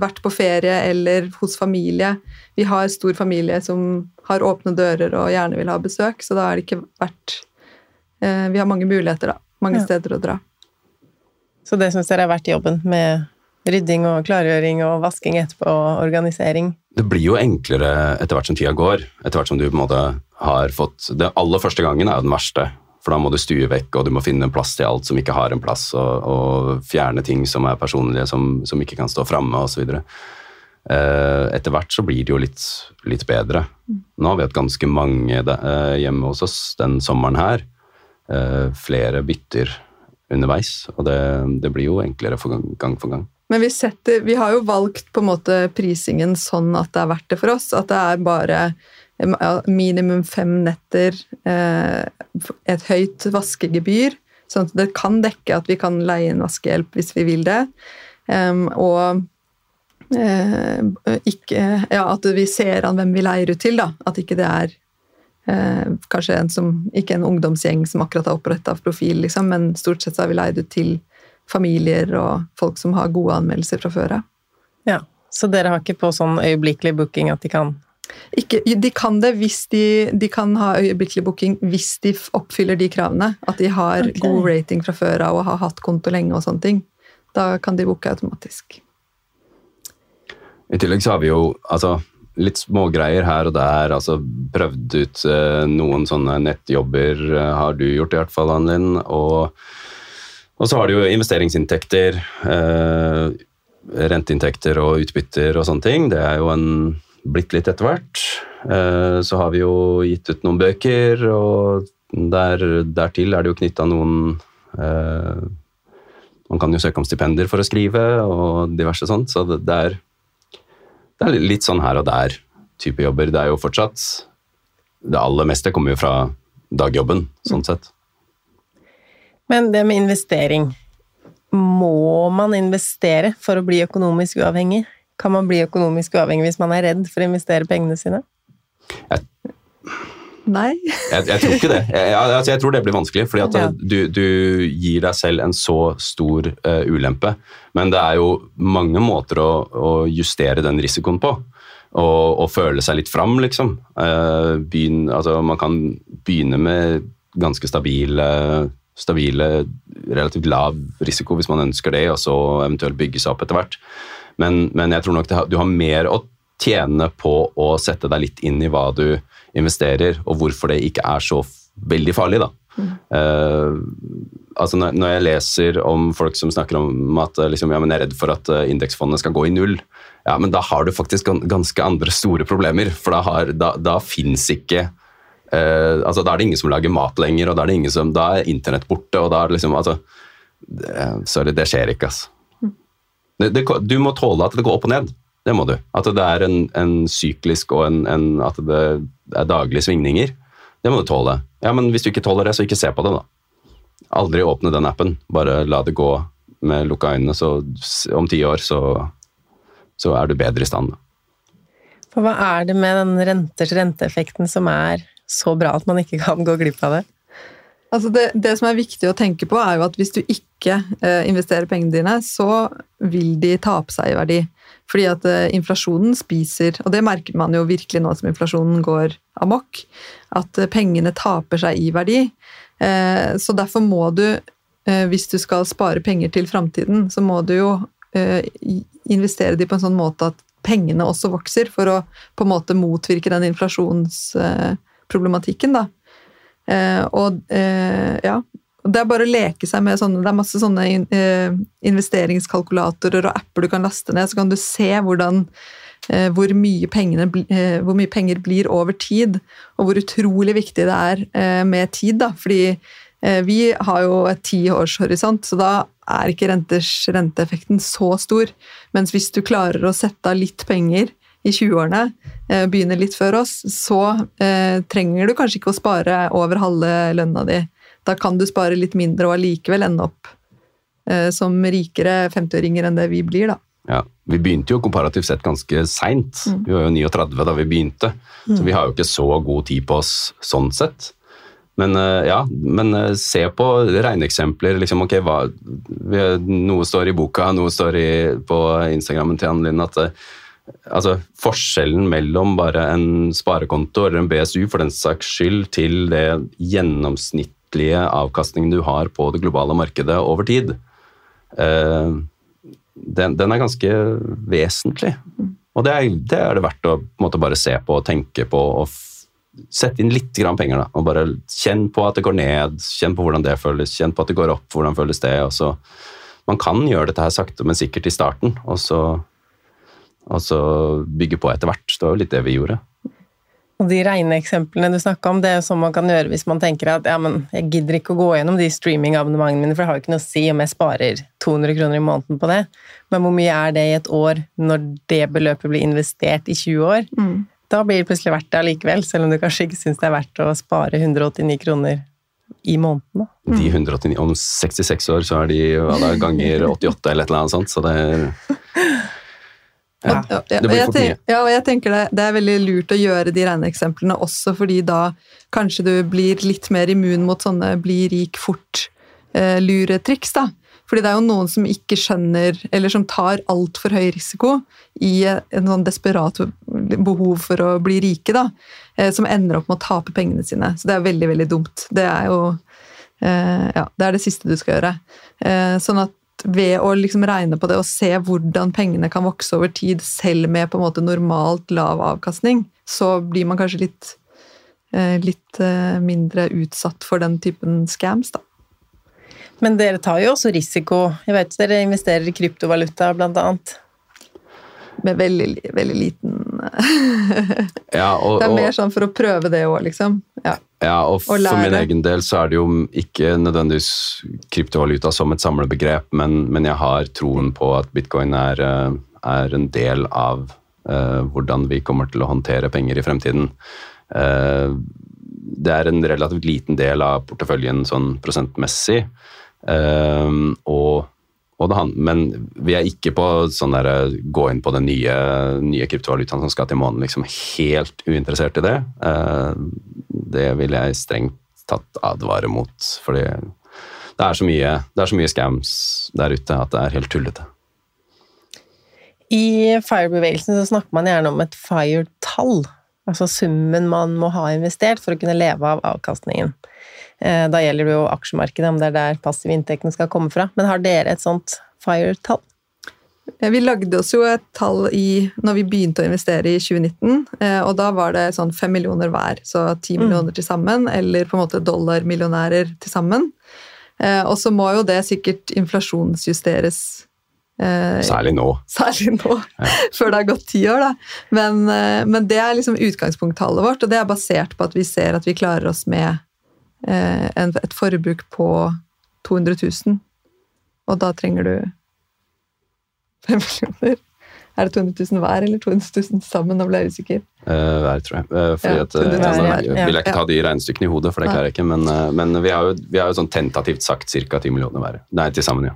vært på ferie eller hos familie. Vi har stor familie som har åpne dører og gjerne vil ha besøk, så da har det ikke vært Vi har mange muligheter, da. Mange Ja. steder å dra. Så det syns dere er verdt jobben med rydding og klargjøring og vasking etterpå og organisering? Det blir jo enklere etter hvert som tida går. Etter hvert som du på en måte har fått Det aller første gangen er jo den verste. For da må du stue vekk, og du må finne en plass til alt som ikke har en plass, og, og fjerne ting som er personlige, som, som ikke kan stå framme, osv. Eh, etter hvert så blir det jo litt, litt bedre. Nå har vi hatt ganske mange de, eh, hjemme hos oss den sommeren her. Eh, flere bytter underveis, og det, det blir jo enklere for gang, gang for gang. Men vi, setter, vi har jo valgt på en måte prisingen sånn at det er verdt det for oss. At det er bare minimum fem netter, eh, et høyt vaskegebyr. Sånn at det kan dekke at vi kan leie inn vaskehjelp hvis vi vil det. Og eh, ikke, ja, at vi ser an hvem vi leier ut til. da. At ikke det er eh, kanskje en som, ikke en ungdomsgjeng som akkurat har oppretta profil, liksom, men stort sett så har vi leid ut til familier og folk som har gode anmeldelser fra før av. Ja. Så dere har ikke på sånn øyeblikkelig booking at de kan Ikke, de kan det hvis de, de kan ha øyeblikkelig booking hvis de oppfyller de kravene. At de har okay. god rating fra før av og har hatt konto lenge og sånne ting. Da kan de booke automatisk. I tillegg så har vi jo altså, litt smågreier her og der. altså Prøvd ut eh, noen sånne nettjobber, eh, har du gjort i hvert fall, Ann-Linn. Og, og så har du jo investeringsinntekter, eh, renteinntekter og utbytter og sånne ting. Det er jo en, blitt litt etter hvert. Eh, så har vi jo gitt ut noen bøker, og der, dertil er det jo knytta noen eh, Man kan jo søke om stipender for å skrive og diverse sånt, så det, det er det er litt sånn her og der type jobber. Det er jo fortsatt Det aller meste kommer jo fra dagjobben, sånn sett. Men det med investering Må man investere for å bli økonomisk uavhengig? Kan man bli økonomisk uavhengig hvis man er redd for å investere pengene sine? Nei. Jeg, jeg tror ikke det. Jeg, jeg, altså jeg tror det blir vanskelig, fordi at Ja. du, du gir deg selv en så stor uh, ulempe. Men det er jo mange måter å, å justere den risikoen på. Og, og føle seg litt fram, liksom. Uh, begyn, altså man kan begynne med ganske stabile, stabile, relativt lav risiko hvis man ønsker det, og så eventuelt bygge seg opp etter hvert. Men, men jeg tror nok det, du har mer å tjene på å sette deg litt inn i hva du investerer, og hvorfor det ikke er så veldig farlig. da. Uh, altså når, når jeg leser om folk som snakker om at eh, liksom, ja, men jeg er redd for at eh, indeksfondet skal gå i null, ja, men da har du faktisk ganske andre store problemer. For da, har, da, da fins ikke uh, altså Da er det ingen som lager mat lenger, og da er, det ingen som, da er internett borte. og da er det liksom, altså, det, Sorry, det skjer ikke, altså. Det, det, du må tåle at det går opp og ned. Det må du. At det er en, en syklisk og en, en, at det er daglige svingninger. Det må du tåle. Ja, Men hvis du ikke tåler det, så ikke se på det, da. Aldri åpne den appen. Bare la det gå med lukka øynene, så om ti år så, så er du bedre i stand. For hva er det med den renters renteeffekten som er så bra at man ikke kan gå glipp av det? Altså det, det som er viktig å tenke på, er jo at hvis du ikke eh, investerer pengene dine, så vil de tape seg i verdi. Fordi at eh, inflasjonen spiser, og det merker man jo virkelig nå som inflasjonen går amok, at eh, pengene taper seg i verdi. Eh, så derfor må du, hvis du skal spare penger til framtiden, så må du jo investere de på en sånn måte at pengene også vokser, for å på en måte motvirke den inflasjonsproblematikken, da. Og ja, det er bare å leke seg med sånne Det er masse sånne eh, investeringskalkulatorer og apper du kan laste ned, så kan du se hvordan eh, hvor, mye pengene, eh, hvor mye penger blir over tid, og hvor utrolig viktig det er med tid. da, fordi vi har jo et tiårshorisont, så da er ikke renters renteeffekten så stor. Mens hvis du klarer å sette av litt penger i 20-årene, eh, begynner litt før oss, så trenger du kanskje ikke å spare over halve lønna di. Da kan du spare litt mindre og allikevel ende opp eh, som rikere 50-åringer enn det vi blir, da. Ja, Vi begynte jo komparativt sett ganske seint. Vi var jo 39 da vi begynte, så vi har jo ikke så god tid på oss sånn sett. Men eh, ja, men eh, se på regneeksempler. Liksom, okay, hva, noe står i boka, noe står i, på Instagrammen til Anne Linn at eh, altså, forskjellen mellom bare en sparekonto eller en BSU for den saks skyld til det gjennomsnittlige avkastningen du har på det globale markedet over tid, eh, den, den er ganske vesentlig. Og det er, det er det verdt å måte, bare se på og tenke på. og Sette inn litt grann penger, da, og bare kjenn på at det går ned. Kjenn på hvordan det føles, kjenn på at det går opp, hvordan føles det. og så Man kan gjøre dette her sakte, men sikkert i starten, og så, og så bygge på etter hvert. Det var jo litt det vi gjorde. Og de regneeksemplene du snakka om, det er jo sånn man kan gjøre hvis man tenker at ja, men jeg gidder ikke å gå gjennom de streamingabonnementene mine, for det har jo ikke noe å si om jeg sparer 200 kroner i måneden på det. Men hvor mye er det i et år når det beløpet blir investert i 20 år? Da blir det plutselig verdt det allikevel, selv om du kanskje ikke syns det er verdt å spare 189 kroner i måneden. Da. De 189, Om 66 år så er de hva da, ganger 88 eller et eller annet sånt, så det er ja, Ja, det og blir jeg fort mye. Ja, og jeg tenker det, det er veldig lurt å gjøre de regneeksemplene også fordi da kanskje du blir litt mer immun mot sånne bli rik fort-luretriks, da. Fordi det er jo noen som ikke skjønner, eller som tar altfor høy risiko i en sånn desperat behov for å bli rike, da. eh, Som ender opp med å tape pengene sine. Så det er veldig, veldig dumt. Det er jo eh, Ja, det er det siste du skal gjøre. Eh, Sånn at ved å liksom regne på det og se hvordan pengene kan vokse over tid, selv med på en måte normalt lav avkastning, så blir man kanskje litt, eh, litt eh, mindre utsatt for den typen scams, da. Men dere tar jo også risiko. Jeg vet dere investerer i kryptovaluta, blant annet. Med veldig, veldig liten (laughs) Ja, og, Det er mer sånn for å prøve det òg, liksom. Ja. Ja, og for min egen del så er det jo ikke nødvendigvis kryptovaluta som et samlebegrep, men, men jeg har troen på at bitcoin er, eh, er en del av uh, hvordan vi kommer til å håndtere penger i fremtiden. Uh, det er en relativt liten del av porteføljen sånn prosentmessig, uh, og, det, men vi er ikke på sånn der, gå inn på den nye, nye kryptovalutaen som skal til månen, liksom helt uinteressert i det. Eh, det vil jeg strengt tatt advare mot, fordi det er så mye, det er så mye scams der ute at det er helt tullete. I FIRE-bevegelsen så snakker man gjerne om et FIRE-tall. Altså summen man må ha investert for å kunne leve av avkastningen. Eh, Da gjelder det jo aksjemarkedet, om det er der passive inntektene skal komme fra. Men har dere et sånt FIRE-tall? Eh, Vi lagde oss jo et tall i, når vi begynte å investere i 2019, eh, og da var det sånn fem millioner hver, så ti millioner til sammen, eller på en måte dollarmillionærer til sammen. Eh, Og så må jo det sikkert inflasjonsjusteres eh, Særlig nå. Særlig nå, (laughs) før det har gått ti år. Da. Men, men det er liksom utgangspunkttallet vårt, og det er basert på at vi ser at vi klarer oss med et forbruk på 200 000. Og da trenger du 5 millioner. Er det 200 000 hver eller 200 000 sammen? Nå ble jeg usikker. Eh, hver, tror jeg. Eh, fordi Ja, at, eh, altså, hver, vil jeg ikke ta de regnestykkene i hodet, for det klarer jeg ikke. Men, eh, men vi har jo, vi har jo sånn tentativt sagt ca. 10 millioner hver. Nei, til sammen, ja.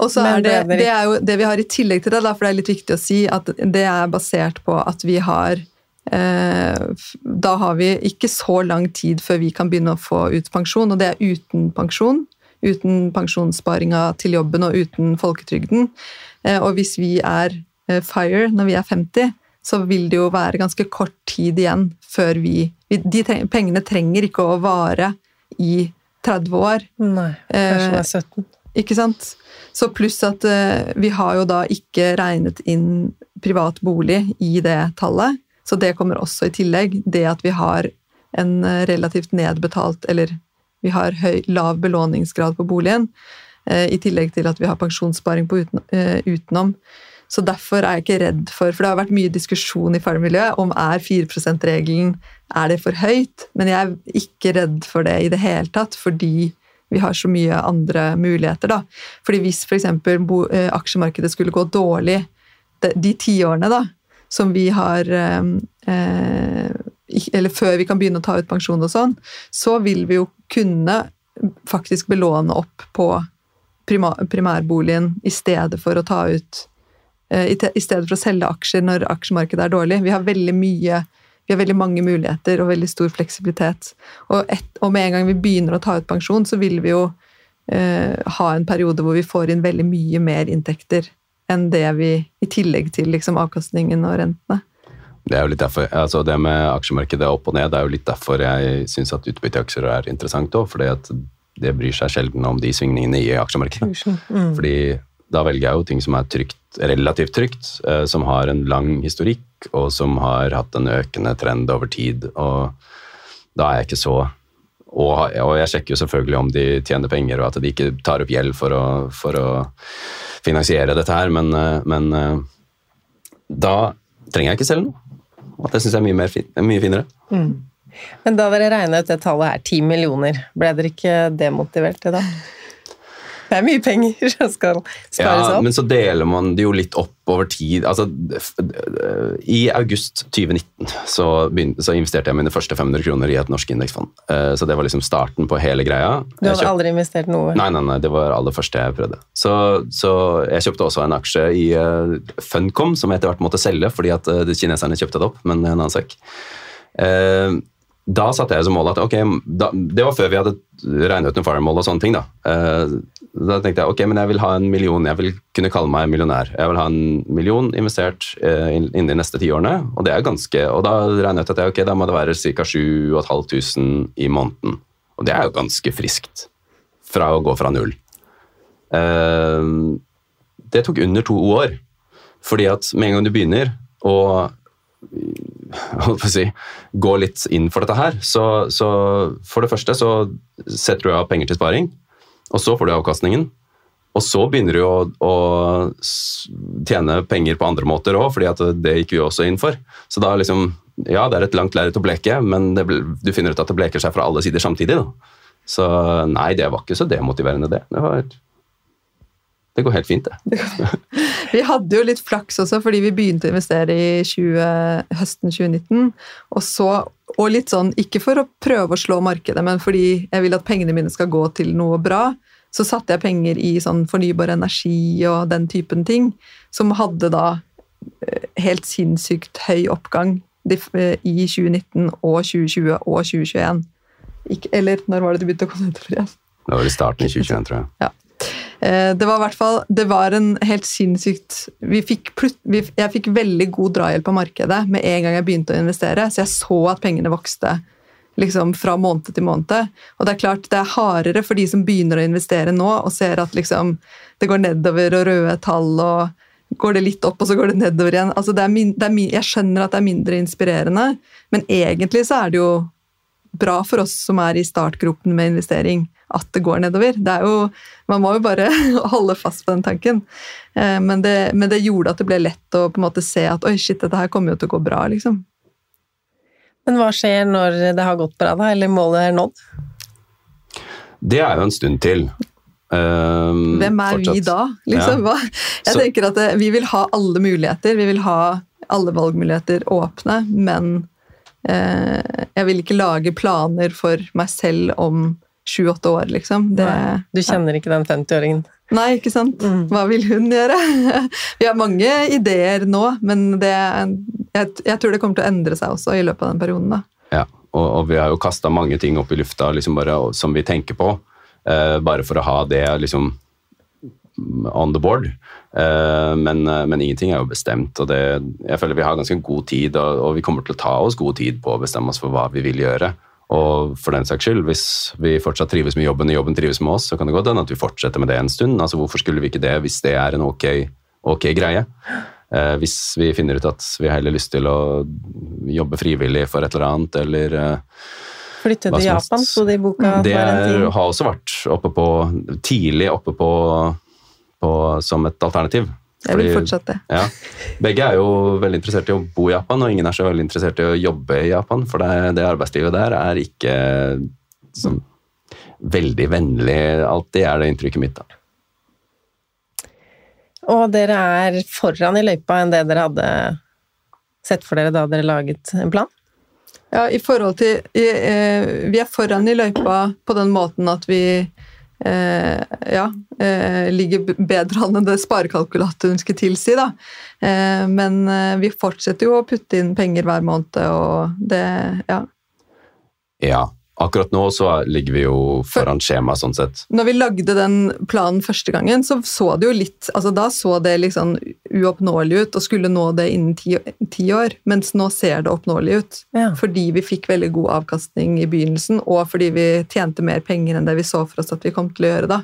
Og så er det, det er jo det vi har i tillegg til det, da, for det er litt viktig å si, at det er basert på at vi har eh, Da har vi ikke så lang tid før vi kan begynne å få ut pensjon, og det er uten pensjon. Uten pensjonssparinga til jobben og uten folketrygden. Eh, og hvis vi er eh, fire når vi er 50, så vil det jo være ganske kort tid igjen før vi, De pengene trenger ikke å vare i 30 år. Nei, kanskje det er 17. Ikke sant? Så pluss at eh, vi har jo da ikke regnet inn privat bolig i det tallet. Så det kommer også i tillegg. Det at vi har en eh, relativt nedbetalt, eller vi har høy, lav belåningsgrad på boligen, eh, i tillegg til at vi har pensjonssparing på uten, eh, utenom. Så derfor er jeg ikke redd for For det har vært mye diskusjon i fagmiljøet om er 4 %-regelen er det for høyt. Men jeg er ikke redd for det i det hele tatt, fordi vi har så mye andre muligheter. da. Fordi hvis f.eks. For aksjemarkedet skulle gå dårlig de, tiårene da, som vi har eh, eh, Eller før vi kan begynne å ta ut pensjon og sånn, så vil vi jo kunne faktisk belåne opp på primærboligen i stedet for å ta ut eh, I stedet for å selge aksjer når aksjemarkedet er dårlig. Vi har veldig mye vi har veldig mange muligheter og veldig stor fleksibilitet. Og, et, og med en gang vi begynner å ta ut pensjon, så vil vi jo eh, ha en periode hvor vi får inn veldig mye mer inntekter enn det vi I tillegg til liksom, avkastningen og rentene. Det er jo litt derfor, altså det med aksjemarkedet opp og ned, det er jo litt derfor jeg syns at utbytteaksjer er interessant òg. at det bryr seg sjelden om de svingningene i aksjemarkedet. Fordi da velger jeg jo ting som er trygt, relativt trygt, eh, som har en lang historikk, og som har hatt en økende trend over tid. Og da er jeg ikke så og, og jeg sjekker jo selvfølgelig om de tjener penger, og at de ikke tar opp gjeld for å, for å finansiere dette her, men, eh, men eh, da trenger jeg ikke selge noe. Og det syns jeg er mye, fin, mye finere. Men da dere regna ut det tallet her, 10 millioner, ble dere ikke demotivert til da? Det er mye penger som skal spares Ja, opp. men så deler man det jo litt opp over tid. Altså, I august 2019 så, begynte, så investerte jeg mine første 500 kroner i et norsk indeksfond. Eh, Så det var liksom starten på hele greia. Du hadde aldri investert noe? Nei, nei, nei, det var aller første jeg prøvde. Så, så jeg kjøpte også en aksje i uh, Funcom, som jeg etter hvert måtte selge fordi at uh, kineserne kjøpte det opp, men en annen sak. Eh, da satte jeg som mål at ok, da, det var før vi hadde regnet ut noen firemål og sånne ting. Da Eh, Da tenkte jeg ok, men jeg vil ha en million, jeg vil kunne kalle meg millionær. Jeg vil ha en million investert eh, innen de neste ti årene, og det er ganske, og da regnet jeg ut at jeg, ok, da må det være ca. 7500 i måneden. Og det er jo ganske friskt fra å gå fra null. Eh, det tok under to år. Fordi at med en gang du begynner å (laughs) holdt på å si, gå litt inn for dette her, så, så for det første så setter du av penger til sparing, og så får du avkastningen. Og så begynner du å, å tjene penger på andre måter òg, fordi det gikk vi også inn for. Så da liksom Ja, det er et langt lerret å bleke, men det, du finner ut at det bleker seg fra alle sider samtidig. Da. Så nei, det var ikke så demotiverende, det. Det, var, det går helt fint, det. (laughs) (laughs) Vi hadde jo litt flaks også, fordi vi begynte å investere i 20, høsten 2019. Og så, og litt sånn, ikke for å prøve å slå markedet, men fordi jeg vil at pengene mine skal gå til noe bra, så satte jeg penger i sånn fornybar energi og den typen ting, som hadde da eh, helt sinnssykt høy oppgang eh, i 2019 og 2020 og 2021. Ikke, eller når var det det begynte å gå nedover igjen? Det var i starten i 2021, tror jeg. Ja. Eh, Det var i hvert fall Det var en helt sinnssykt vi fikk, vi, Jeg fikk veldig god drahjelp av markedet med en gang jeg begynte å investere, så jeg så at pengene vokste liksom fra måned til måned. Og det er klart det er hardere for de som begynner å investere nå og ser at liksom det går nedover og røde tall og går det litt opp, og så går det nedover igjen. Altså det er det er jeg skjønner at det er mindre inspirerende, men egentlig så er det jo bra for oss som er i startgropen med investering, at det går nedover. Det er jo, man må jo bare (laughs) holde fast på den tanken. Eh, men det, men det, gjorde at det ble lett å på en måte se at oi, shit, dette her kommer jo til å gå bra, liksom. Men hva skjer når det har gått bra, da, eller målet er nådd? Det er jo en stund til. Um, Hvem er fortsatt. vi da? Liksom? Ja. Jeg Så. tenker at det, Vi vil ha alle muligheter. Vi vil ha alle valgmuligheter åpne, men eh, jeg vil ikke lage planer for meg selv om sju-åtte år, liksom. Det, du kjenner ikke den 50-åringen? Nei, ikke sant. Mm. Hva vil hun gjøre? (laughs) Vi har mange ideer nå, men det, jeg, jeg, tror det kommer til å endre seg også i løpet av den perioden. da. Ja, og, og vi har jo kasta mange ting opp i lufta liksom bare, som vi tenker på. Uh, bare for å ha det liksom on the board. Uh, men, uh, men, ingenting er jo bestemt. og det, Jeg føler vi har ganske god tid, og, og, vi kommer til å ta oss god tid på å bestemme oss for hva vi vil gjøre. Og for den saks skyld, hvis vi fortsatt trives med jobben og jobben trives med oss, så kan det godt hende at vi fortsetter med det en stund. Altså Hvorfor skulle vi ikke det hvis det er en ok, okay greie? Eh, hvis vi finner ut at vi har heller lyst til å jobbe frivillig for et eller annet, eller Flytte til Japan, sto det i boka? Det er, har også vært oppe på, tidlig oppe på, på som et alternativ. Jeg vil fortsette. Ja, begge er jo veldig interessert i å bo i Japan, og ingen er så veldig interessert i å jobbe i Japan, for det, det arbeidslivet der er ikke sånn, veldig vennlig alltid, er det inntrykket mitt. da. Og dere er foran i løypa enn det dere hadde sett for dere da dere laget en plan? Ja, i forhold til eh, Vi er foran i løypa på den måten at vi eh, ja, eh, ligger bedre an enn det sparekalkulatoren skulle tilsi, da. Eh, men eh, vi fortsetter jo å putte inn penger hver måned, og det Ja. Ja. Akkurat nå så ligger vi jo foran skjema, sånn sett. Når vi lagde den planen første gangen, så så det jo litt altså Da så det sånn uoppnåelig ut og skulle nå det innen ti, ti år, mens nå ser det oppnåelig ut. Ja. Fordi vi fikk veldig god avkastning i begynnelsen, og fordi vi tjente mer penger enn det vi så for oss at vi kom til å gjøre da.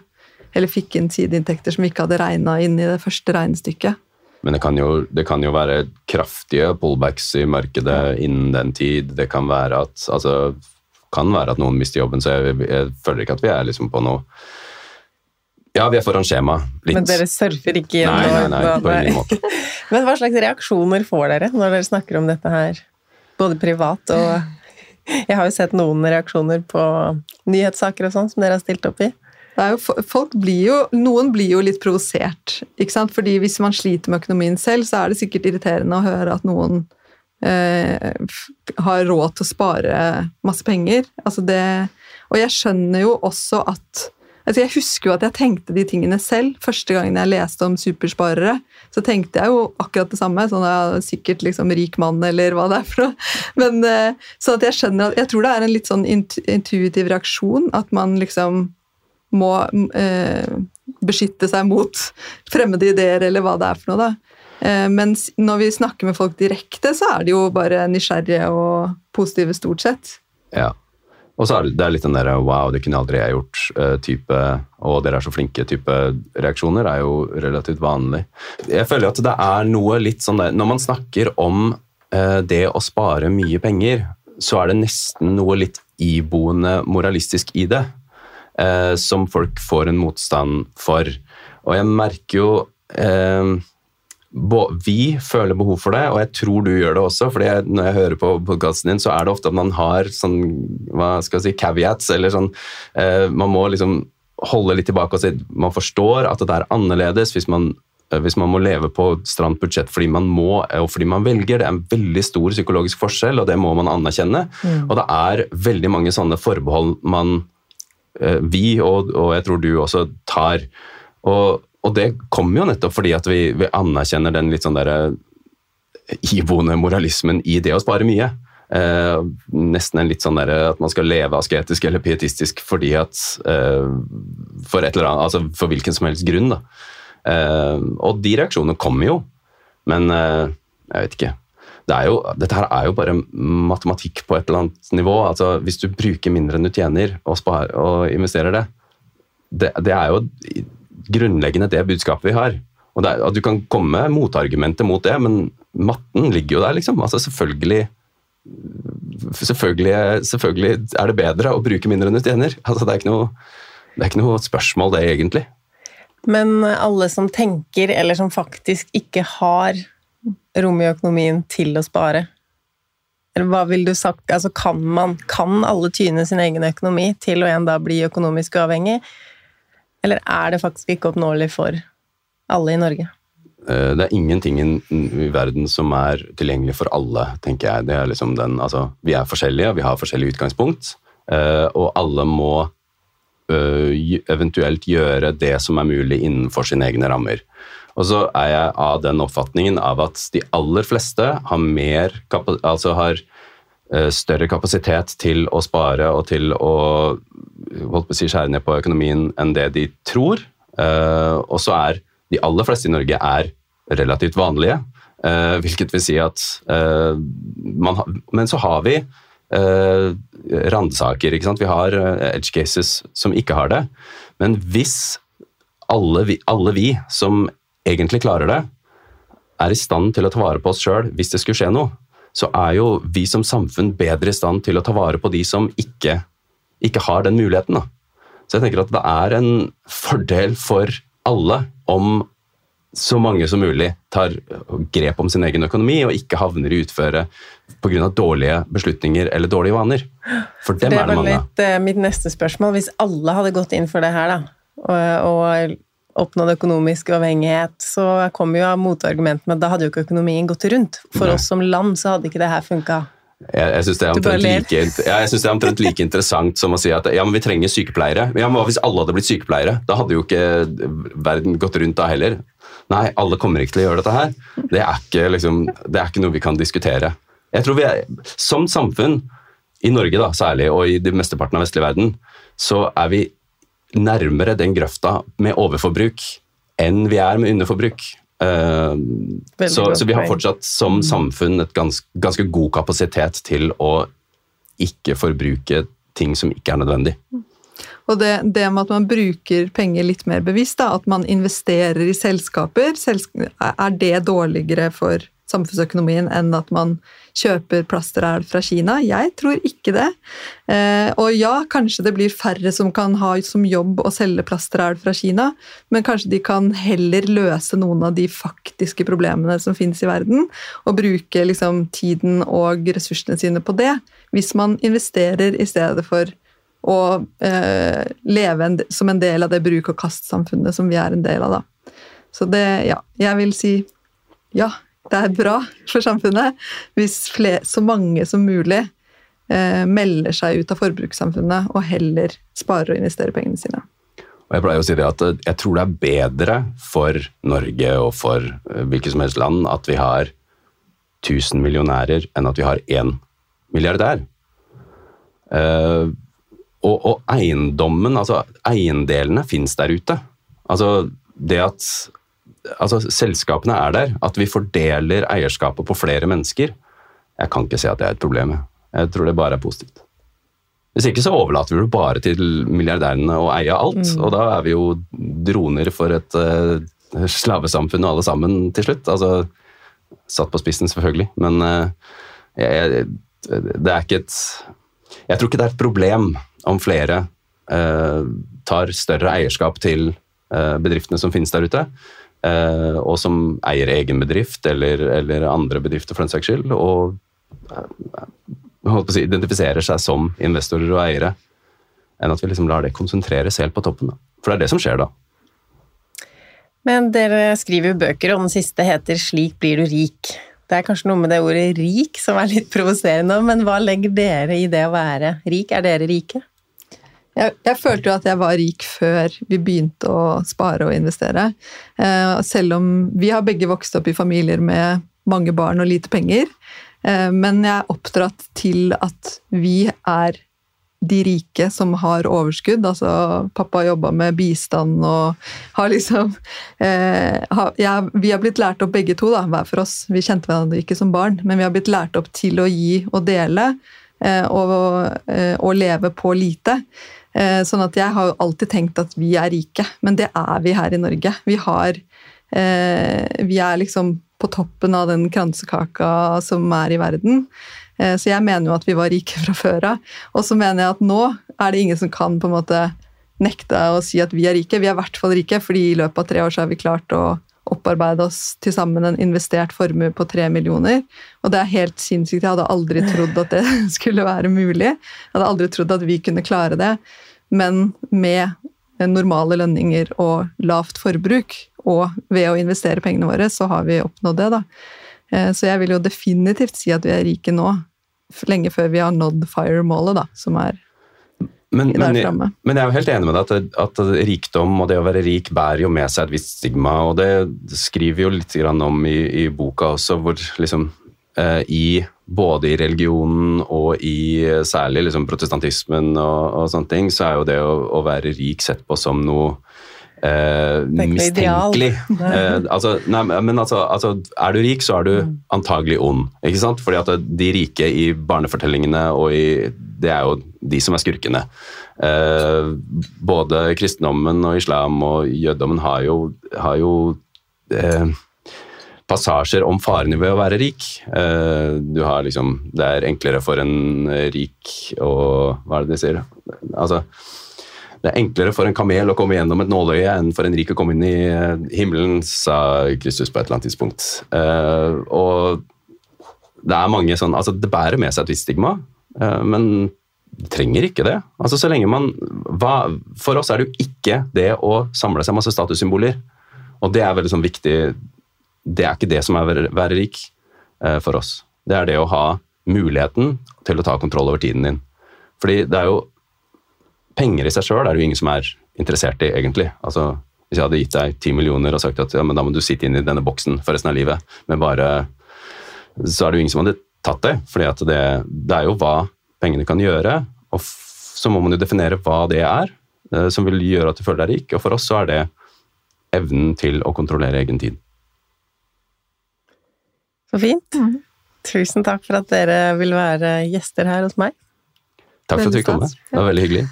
Eller fikk inn sideinntekter som vi ikke hadde regna inn i det første regnestykket. Men det kan, jo, det kan, jo, være kraftige pullbacks i markedet innen den tid. Det kan være at altså, kan være at noen mister jobben, så jeg, jeg føler ikke at vi er liksom på noe ja, vi er foran skjema. Litt. Men dere surfer ikke gjennom Nei, nei, nei, på ingen måte. (laughs) Men hva slags reaksjoner får dere når dere snakker om dette her? Både privat og Jeg har jo sett noen reaksjoner på nyhetssaker og sånn som dere har stilt opp i. Jo, folk blir jo, noen blir jo litt provosert. ikke sant? Fordi Hvis man sliter med økonomien selv, så er det sikkert irriterende å høre at noen eh, har råd til å spare masse penger. Altså det, og jeg skjønner jo også at altså Jeg husker jo at jeg tenkte de tingene selv. Første gangen jeg leste om supersparere, så tenkte jeg jo akkurat det samme. sånn ja, Sikkert liksom rik mann, eller hva det er for noe. (laughs) Men, eh, så at jeg skjønner at, jeg tror det er en litt sånn intuitiv reaksjon. At man liksom må eh, beskytte seg mot (laughs) fremmede ideer, eller hva det er for noe. da. Eh, mens når vi snakker med folk direkte, så er de jo bare nysgjerrige og positive, stort sett. Ja. Og så er det litt den der 'wow, det kunne aldri jeg gjort'-type eh, 'og dere er så flinke'-type reaksjoner er jo relativt vanlig. Jeg føler at det er noe litt sånn der Når man snakker om eh, det å spare mye penger, så er det nesten noe litt iboende moralistisk i det, som folk får en motstand for. Og jeg merker jo vi føler behov for det, og jeg tror du gjør det også. fordi Når jeg hører på podkasten din, så er det ofte at man har sånn, hva skal jeg si, caveats. eller sånn, eh, Man må liksom holde litt tilbake og si man forstår at det er annerledes hvis man, eh, hvis man må leve på stramt budsjett fordi man må og fordi man velger. Det er en veldig stor psykologisk forskjell, og det må man anerkjenne. Mm. Og det er veldig mange sånne forbehold man, eh, vi, og, og jeg tror du også, tar. Og, og det kommer jo nettopp fordi at vi, vi anerkjenner den litt sånn derre iboende moralismen i det å spare mye. Eh, nesten en litt sånn der, at man skal leve asketisk eller pietistisk fordi at eh, For et eller annet, altså for hvilken som helst grunn. da. Eh, og de reaksjonene kommer jo, men eh, jeg vet ikke. Det jo, dette her er jo bare matematikk på et eller annet nivå. altså Hvis du bruker mindre enn du tjener og, sparer, og investerer det, det, det er jo grunnleggende det budskapet vi har. Og det at Du kan komme med motargumenter mot det, men matten ligger jo der, liksom. Altså selvfølgelig Selvfølgelig, selvfølgelig er det bedre å bruke mindre enn du tjener. Altså, det, er noe, det er ikke noe spørsmål, det, egentlig. Men alle som tenker, eller som faktisk ikke har rom i økonomien til å spare, hva vil du sagt, altså kan man, kan alle tyne sin egen økonomi til å en da bli økonomisk uavhengig, eller er det faktisk ikke oppnåelig for alle i Norge? Eh, det er ingenting i verden som er tilgjengelig for alle, tenker jeg. Er liksom den, altså, vi er forskjellige, vi har forskjellig utgangspunkt, eh, og alle må eh, eventuelt gjøre det som er mulig innenfor sine egne rammer. Og så er jeg av den oppfatningen av at de aller fleste har, mer, altså større kapasitet til å spare og til å holdt på å si, skjære ned på økonomien enn det de tror. Eh, og så er de aller fleste i Norge er relativt vanlige, eh, hvilket vil si at man, Men så har vi randsaker. ikke sant? Vi har edge cases som ikke har det. Men hvis alle vi, alle vi som egentlig klarer det, er i stand til å ta vare på oss sjøl hvis det skulle skje noe, så er jo vi som samfunn bedre i stand til å ta vare på de som ikke, ikke har den muligheten. Da. Så jeg tenker at det er en fordel for alle om så mange som mulig tar grep om sin egen økonomi og ikke havner i utføre pga. dårlige beslutninger eller dårlige vaner. For dem det er det mange. Det var litt uh, mitt neste spørsmål. Hvis alle hadde gått inn for det her, da, og, og oppnådd økonomisk uavhengighet, så kommer jo motargumentet med at da hadde jo ikke økonomien gått rundt. For Nei. oss som land så hadde ikke det her funka. Jeg, jeg syns det, like, ja, det, er omtrent like interessant som å si at ja, men vi trenger sykepleiere. Ja, men Hva hvis alle hadde blitt sykepleiere? Da hadde jo ikke verden gått rundt da heller. Nei, alle kommer ikke til å gjøre dette her. Det er ikke, liksom, det er ikke noe vi kan diskutere. Jeg tror vi er, Som samfunn, i Norge da, særlig, og i de mesteparten av vestlig verden, så er vi nærmere den grøfta med overforbruk enn vi er med underforbruk. Uh, så, så, vi har fortsatt som mm. samfunn et gans, ganske god kapasitet til å ikke forbruke ting som ikke er nødvendig. Og det, det, med at man bruker penger litt mer bevisst, da, at man investerer i selskaper, er det dårligere for samfunnsøkonomien enn at man kjøper plasteræl fra Kina? Jeg tror ikke det. Eh, og ja, kanskje det blir færre som kan ha som jobb å selge plasteræl fra Kina, men kanskje de kan heller løse noen av de faktiske problemene som finnes i verden, og bruke liksom, tiden og ressursene sine på det, hvis man investerer i stedet for å eh, leve en, som en del av det bruk-og-kast-samfunnet som vi er en del av. da. Så det, ja, jeg vil si ja, det er bra for samfunnet hvis flere, så mange som mulig eh, melder seg ut av forbrukssamfunnet og heller sparer og investerer pengene sine. Og Jeg pleier å si det at eh, jeg tror det er bedre for Norge og for eh, hvilket som helst land at vi har 1000 millionærer enn at vi har én milliardær. Uh, og, og, eiendommen, altså eiendelene, fins der ute. Altså det at altså, selskapene er der, at vi fordeler eierskapet på flere mennesker, jeg kan ikke se at det er et problem. Jeg tror det bare er positivt. Hvis ikke så overlater vi det bare til milliardærene å eie alt, mm. og da er vi jo droner for et uh, slavesamfunn alle sammen til slutt. Altså, satt på spissen, selvfølgelig, men uh, jeg, det er ikke et Jeg tror ikke det er et problem om flere uh, tar større eierskap til bedriftene som finnes der ute. Eh, og som eier egen bedrift eller, eller andre bedrifter for den saks skyld, og eh, si, identifiserer seg som investorer og eiere, enn at vi liksom lar det konsentreres helt på toppen. Da. For det er det som skjer da. Men dere skriver jo bøker, og den siste heter 'Slik blir du rik'. Det er kanskje noe med det ordet 'rik' som er litt provoserende, men hva legger dere i det å være rik? Er dere rike? Jeg, jeg, følte jo at jeg var rik før vi begynte å spare og investere. Eh, selv om vi har begge vokst opp i familier med mange barn og lite penger. Eh, men jeg er oppdratt til at vi er de rike som har overskudd. Altså, pappa jobba med bistand og har liksom eh, ha, ja, Vi har blitt lært opp begge to, da, hver for oss. Vi kjente hverandre ikke som barn, men vi har blitt lært opp til å gi og dele. Eh, og, og leve på lite. Eh, sånn at jeg har jo alltid tenkt at vi er rike, men det er vi her i Norge. Vi har eh, vi er liksom på toppen av den kransekaka som er i verden. Eh, så jeg mener jo at vi var rike (laughs) fra før av. Og så mener jeg at nå er det ingen som kan på en måte nekte å si at vi er rike. Vi er i hvert fall rike, fordi i løpet av tre år så har vi klart å opparbeide oss til sammen en investert formue på tre millioner. Og det er helt sinnssykt. Jeg hadde aldri trodd at det (laughs) skulle være mulig. Jeg hadde aldri trodd at vi kunne klare det. Men med normale lønninger og lavt forbruk, og ved å investere pengene våre, så har vi oppnådd det, da. Eh, så jeg vil jo definitivt si at vi er rike nå, lenge før vi har nådd FIRE-målet, da, som er Men, men, men jeg er jo helt enig med deg at, at rikdom og det å være rik bærer jo med seg et visst stigma, og det skriver vi jo litt grann om i, i boka også, hvor liksom i både i religionen og i eh, særlig liksom protestantismen og, og sånne ting, så er jo det å, å være rik sett på som noe eh, mistenkelig. (laughs) Eh, altså, nei, men altså, altså, er du rik, så er du Mm. antagelig ond. ikke sant? Fordi at de rike i barnefortellingene og i Det er jo de som er skurkene. Eh, både kristendommen og islam og jødedommen har jo, har jo eh, passasjer om farene ved å være rik. Eh, du har liksom Det er enklere for en rik å Hva er det de sier? Altså det er enklere for en kamel å komme gjennom et nåløye enn for en rik å komme inn i eh, himmelen, sa Kristus på et eller annet tidspunkt. Eh, og det er mange sånn Altså, det bærer med seg et visst stigma, men trenger ikke det. Altså, så lenge man hva, For oss er det jo ikke det å samle seg masse statussymboler. Og det er veldig sånn viktig Det er ikke det som er å være, rik eh, for oss. Det er det å ha muligheten til å ta kontroll over tiden din. Fordi det er jo Penger i seg sjøl er det jo ingen som er interessert i, egentlig. Altså, hvis jeg hadde gitt deg ti millioner og sagt at ja, men da må du sitte inn i denne boksen for resten av livet, men bare Så er det jo ingen som hadde tatt det. For det, det er jo hva pengene kan gjøre, og så må man jo definere hva det er eh, som vil gjøre at du føler deg rik. Og for oss så er det evnen til å kontrollere egen tid. Så fint. Tusen takk for at dere vil være gjester her hos meg. Takk for at du kom. med. Det var veldig hyggelig.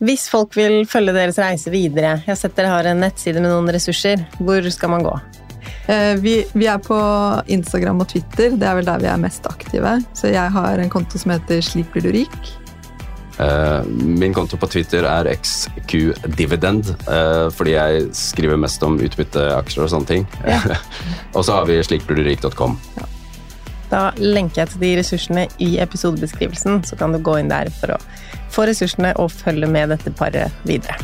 Hvis folk vil følge deres reise videre, jeg har sett dere har en nettside med noen ressurser, hvor skal man gå? Eh, Vi, vi er på Instagram og Twitter, det er vel der vi er mest aktive. Så jeg har en konto som heter Slik blir du rik. Eh, min konto på Twitter er xqdividend, uh, fordi jeg skriver mest om utbytteaksjer og sånne ting. (laughs) og så har vi slikblir-du-rik.com. Da lenker jeg til de ressursene i episodebeskrivelsen, så kan du gå inn der for å få ressursene og følge med dette paret videre.